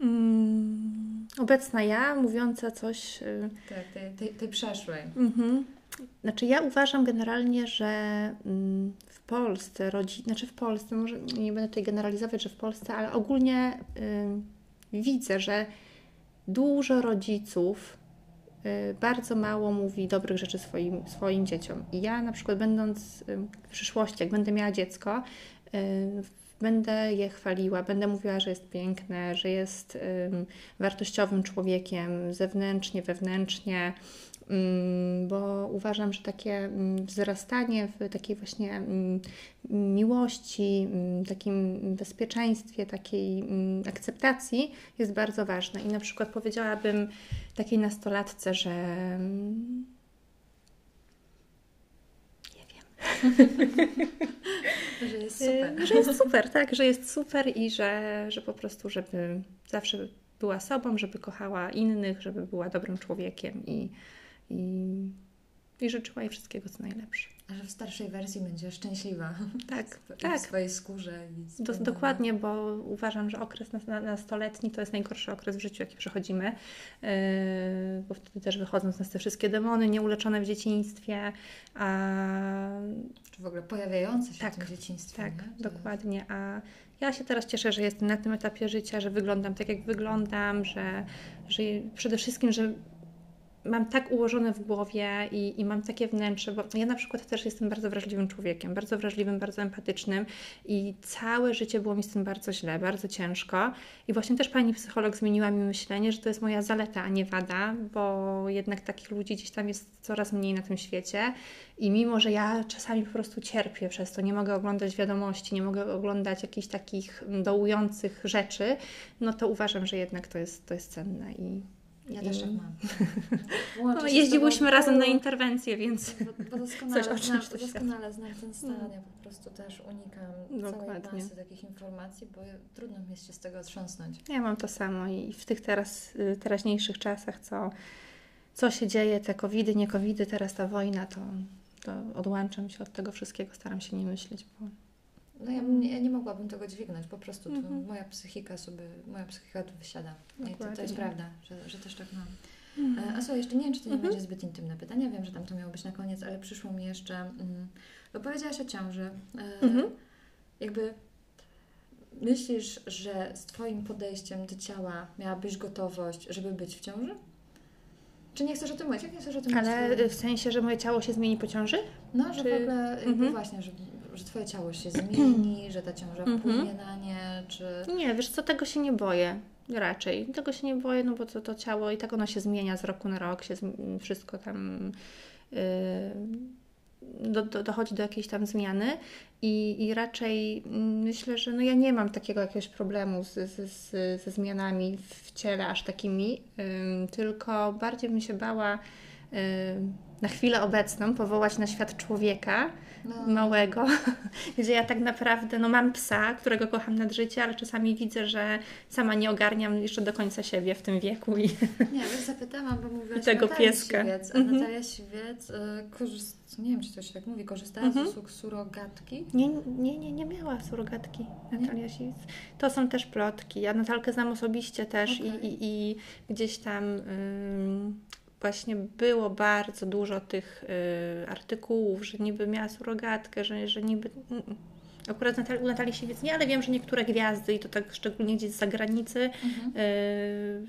Mm, obecna ja, mówiąca coś. y, Tak, tej, tej, tej przeszłej. Mhm. Znaczy ja uważam generalnie, że mm, w Polsce rodzi, znaczy w Polsce, może nie będę tutaj generalizować, że w Polsce, ale ogólnie y, widzę, że dużo rodziców y, bardzo mało mówi dobrych rzeczy swoim, swoim dzieciom. I ja na przykład będąc w przyszłości, jak będę miała dziecko, y, będę je chwaliła, będę mówiła, że jest piękne, że jest ym, wartościowym człowiekiem zewnętrznie, wewnętrznie, bo uważam, że takie ym, wzrastanie w takiej właśnie ym, miłości, takim bezpieczeństwie, takiej akceptacji jest bardzo ważne. I na przykład powiedziałabym takiej nastolatce, że ym, nie wiem. Że jest super. Że jest super, tak, że jest super i że, że po prostu, żeby zawsze była sobą, żeby kochała innych, żeby była dobrym człowiekiem i, i, i życzyła jej wszystkiego, co najlepsze. A że w starszej wersji będzie szczęśliwa. Tak, w, tak. W swojej skórze. I Do, dokładnie, bo uważam, że okres nas- na- nastoletni to jest najgorszy okres w życiu, jaki przechodzimy, yy, bo wtedy też wychodzą z nas te wszystkie demony nieuleczone w dzieciństwie, a Czy w ogóle pojawiające się Tak, w tym dzieciństwie. Tak, nie? Dokładnie. A ja się teraz cieszę, że jestem na tym etapie życia, że wyglądam tak, jak wyglądam, że, że przede wszystkim, że mam tak ułożone w głowie i, i mam takie wnętrze, bo ja na przykład też jestem bardzo wrażliwym człowiekiem, bardzo wrażliwym, bardzo empatycznym i całe życie było mi z tym bardzo źle, bardzo ciężko. I właśnie też pani psycholog zmieniła mi myślenie, że to jest moja zaleta, a nie wada, bo jednak takich ludzi gdzieś tam jest coraz mniej na tym świecie. I mimo, że ja czasami po prostu cierpię przez to, nie mogę oglądać wiadomości, nie mogę oglądać jakichś takich dołujących rzeczy, no to uważam, że jednak to jest, to jest cenne. I, Ja i... też tak mam. No, jeździłyśmy razem na interwencję, więc Bo, bo doskonale, Coś o znam, doskonale znam ten stan. Mm. Ja po prostu też unikam całej Dokładnie. masy takich informacji, bo trudno mi jest się z tego otrząsnąć. ja mam to samo i w tych teraz, y, teraźniejszych czasach, co, co się dzieje, te covidy, nie covidy, teraz ta wojna, to, to odłączam się od tego wszystkiego, staram się nie myśleć, bo No ja, nie- ja nie mogłabym tego dźwignąć, po prostu Mhm. moja psychika sobie, moja psychika tu wysiada. I to, to jest prawda, że, że też tak mam. E, A słuchaj, jeszcze nie wiem, czy to nie Mhm. będzie zbyt intymne pytanie, wiem, że tam to miało być na koniec, ale przyszło mi jeszcze, mm, bo powiedziałaś o ciąży. E, Mhm. Jakby myślisz, że z Twoim podejściem do ciała miałabyś gotowość, żeby być w ciąży? Czy nie chcesz o tym mówić? Jak nie chcesz o tym Ale mówić? w sensie, że moje ciało się zmieni po ciąży? No, że czy- w ogóle Mhm. właśnie, że, że Twoje ciało się zmieni, że ta ciąża Mhm. wpłynie na nie, czy... Nie, wiesz co, tego się nie boję. Raczej. Tego się nie boję, no bo to, to ciało i tak ono się zmienia z roku na rok, się wszystko tam yy, do, do, dochodzi do jakiejś tam zmiany i, i raczej myślę, że no ja nie mam takiego jakiegoś problemu z, z, z, ze zmianami w ciele aż takimi, tylko bardziej bym się bała na chwilę obecną powołać na świat człowieka, No, małego, gdzie ja tak naprawdę no, mam psa, którego kocham nad życie, ale czasami widzę, że sama nie ogarniam jeszcze do końca siebie w tym wieku i Nie, wiesz, zapytałam, bo mówiłaś tego o Natalii pieska. Siwiec, a Mhm. Natalia Siwiec, y, korzyst... nie wiem, czy to się tak mówi, korzystała Mhm. z usług surogatki? nie, nie, nie, nie miała surogatki Natalia Siwiec. To są też plotki. Ja Natalkę znam osobiście też Okej. i, i, i gdzieś tam ym, właśnie było bardzo dużo tych y, artykułów, że niby miała surogatkę, że, że niby... mm, mm. Akurat Natal- u Natalii Siwiec nie, ale wiem, że niektóre gwiazdy i to tak szczególnie gdzieś z zagranicy Mhm. y,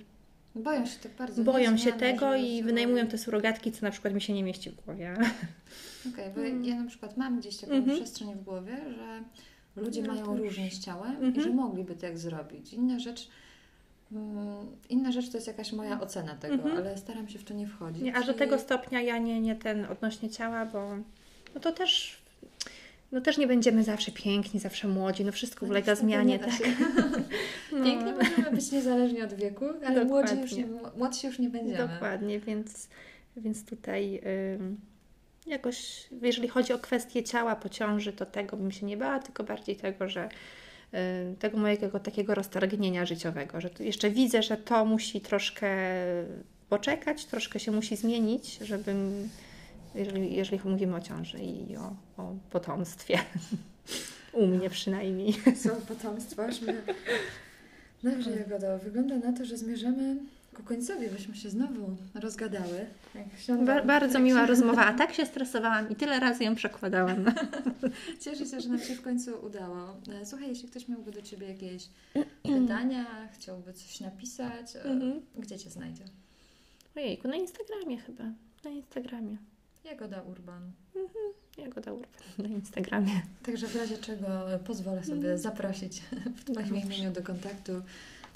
Boją się tak bardzo. Boją się tego i wynajmują te surogatki, co na przykład mi się nie mieści w głowie. Okej, bo Mm. ja na przykład mam gdzieś taką Mhm. przestrzeń w głowie, że ludzie No mają różnie z ciałem i Mhm. że mogliby tak zrobić. Inna rzecz, mm, inna rzecz to jest jakaś moja ocena tego, Mhm. ale staram się w to nie wchodzić. Nie, aż do tego stopnia ja nie, nie ten odnośnie ciała, bo no to też, no też nie będziemy zawsze piękni, zawsze młodzi, no wszystko No ulega zmianie, tak? No, Pięknie możemy być niezależnie od wieku, ale młodzi już, nie, młodsi już nie będziemy. Dokładnie, więc, więc tutaj ym, jakoś, jeżeli chodzi o kwestię ciała po ciąży, to tego bym się nie bała, tylko bardziej tego, że tego mojego takiego roztargnienia życiowego, że jeszcze widzę, że to musi troszkę poczekać, troszkę się musi zmienić, żebym, jeżeli, jeżeli mówimy o ciąży i o, o potomstwie. U mnie przynajmniej. Są potomstwo. Dobrze, Jagodo, wygląda na to, że zmierzamy ku końcowi byśmy się znowu rozgadały. Jak siądę- Ba- bardzo jak miła się- rozmowa, a tak się stresowałam i tyle razy ją przekładałam. Cieszę się, że nam się w końcu udało. E, Słuchaj, jeśli ktoś miałby do Ciebie jakieś pytania, chciałby coś napisać, e, Mhm. gdzie Cię znajdzie? Ojejku, na Instagramie chyba. Na Instagramie. Jagoda Urban. Jagoda Urban na Instagramie. Także w razie czego e, pozwolę sobie zaprosić w Twoim imieniu do kontaktu.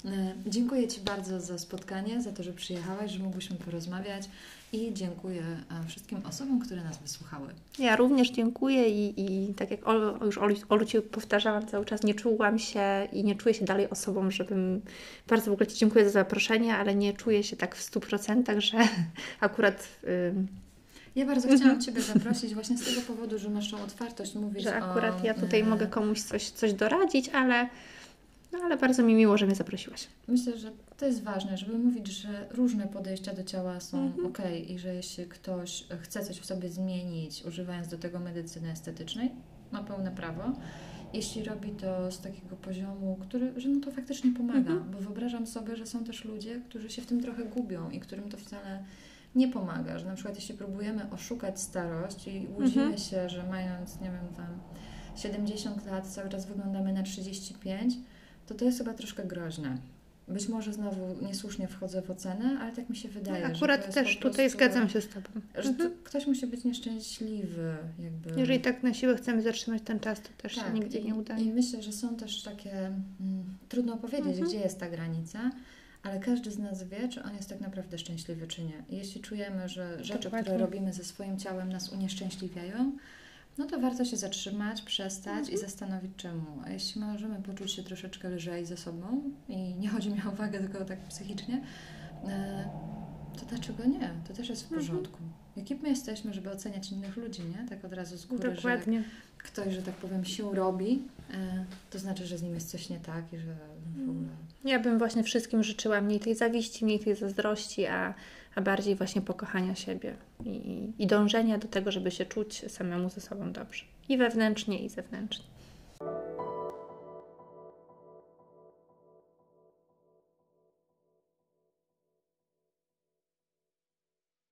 E, Dziękuję Ci bardzo za spotkanie, za to, że przyjechałaś, że mogłyśmy porozmawiać i dziękuję e, wszystkim osobom, które nas wysłuchały. Ja również dziękuję i, i tak jak Olu, już Olu, Olu Ci powtarzałam cały czas, nie czułam się i nie czuję się dalej osobą, żebym... Bardzo w ogóle Ci dziękuję za zaproszenie, ale nie czuję się tak w 100%, że akurat... ym, Ja bardzo chciałam Ciebie zaprosić właśnie z tego powodu, że masz tą otwartość mówić że o, akurat ja tutaj e, mogę komuś coś, coś doradzić, ale, no, ale bardzo mi miło, że mnie zaprosiłaś. Myślę, że to jest ważne, żeby mówić, że różne podejścia do ciała są Mhm. ok i że jeśli ktoś chce coś w sobie zmienić, używając do tego medycyny estetycznej, ma pełne prawo. Jeśli robi to z takiego poziomu, który, że no to faktycznie pomaga, Mhm. bo wyobrażam sobie, że są też ludzie, którzy się w tym trochę gubią i którym to wcale nie pomaga, że na przykład jeśli próbujemy oszukać starość i łudzimy Mhm. się, że mając, nie wiem, tam 70 lat cały czas wyglądamy na 35, to to jest chyba troszkę groźne. Być może znowu niesłusznie wchodzę w ocenę, ale tak mi się wydaje. że to Akurat też tutaj prostu- zgadzam się z Tobą. Że Mhm. to ktoś musi być nieszczęśliwy, jakby. Jeżeli tak na siłę chcemy zatrzymać ten czas, to też się Tak, nigdy i, nie uda. I myślę, że są też takie, mm, trudno powiedzieć, Mhm. gdzie jest ta granica, ale każdy z nas wie, czy on jest tak naprawdę szczęśliwy, czy nie. Jeśli czujemy, że rzeczy, które robimy ze swoim ciałem nas unieszczęśliwiają, no to warto się zatrzymać, przestać Mhm. i zastanowić czemu. A jeśli możemy poczuć się troszeczkę lżej ze sobą i nie chodzi mi o wagę, tylko tak psychicznie, e, to dlaczego nie? To też jest w Mhm. porządku. Jakim my jesteśmy, żeby oceniać innych ludzi, nie? Tak od razu z góry, że Dokładnie. ktoś, że tak powiem, się robi, e, to znaczy, że z nim jest coś nie tak i że w ogóle... Ja bym właśnie wszystkim życzyła mniej tej zawiści, mniej tej zazdrości, a, a bardziej właśnie pokochania siebie i, i dążenia do tego, żeby się czuć samemu ze sobą dobrze i wewnętrznie, i zewnętrznie.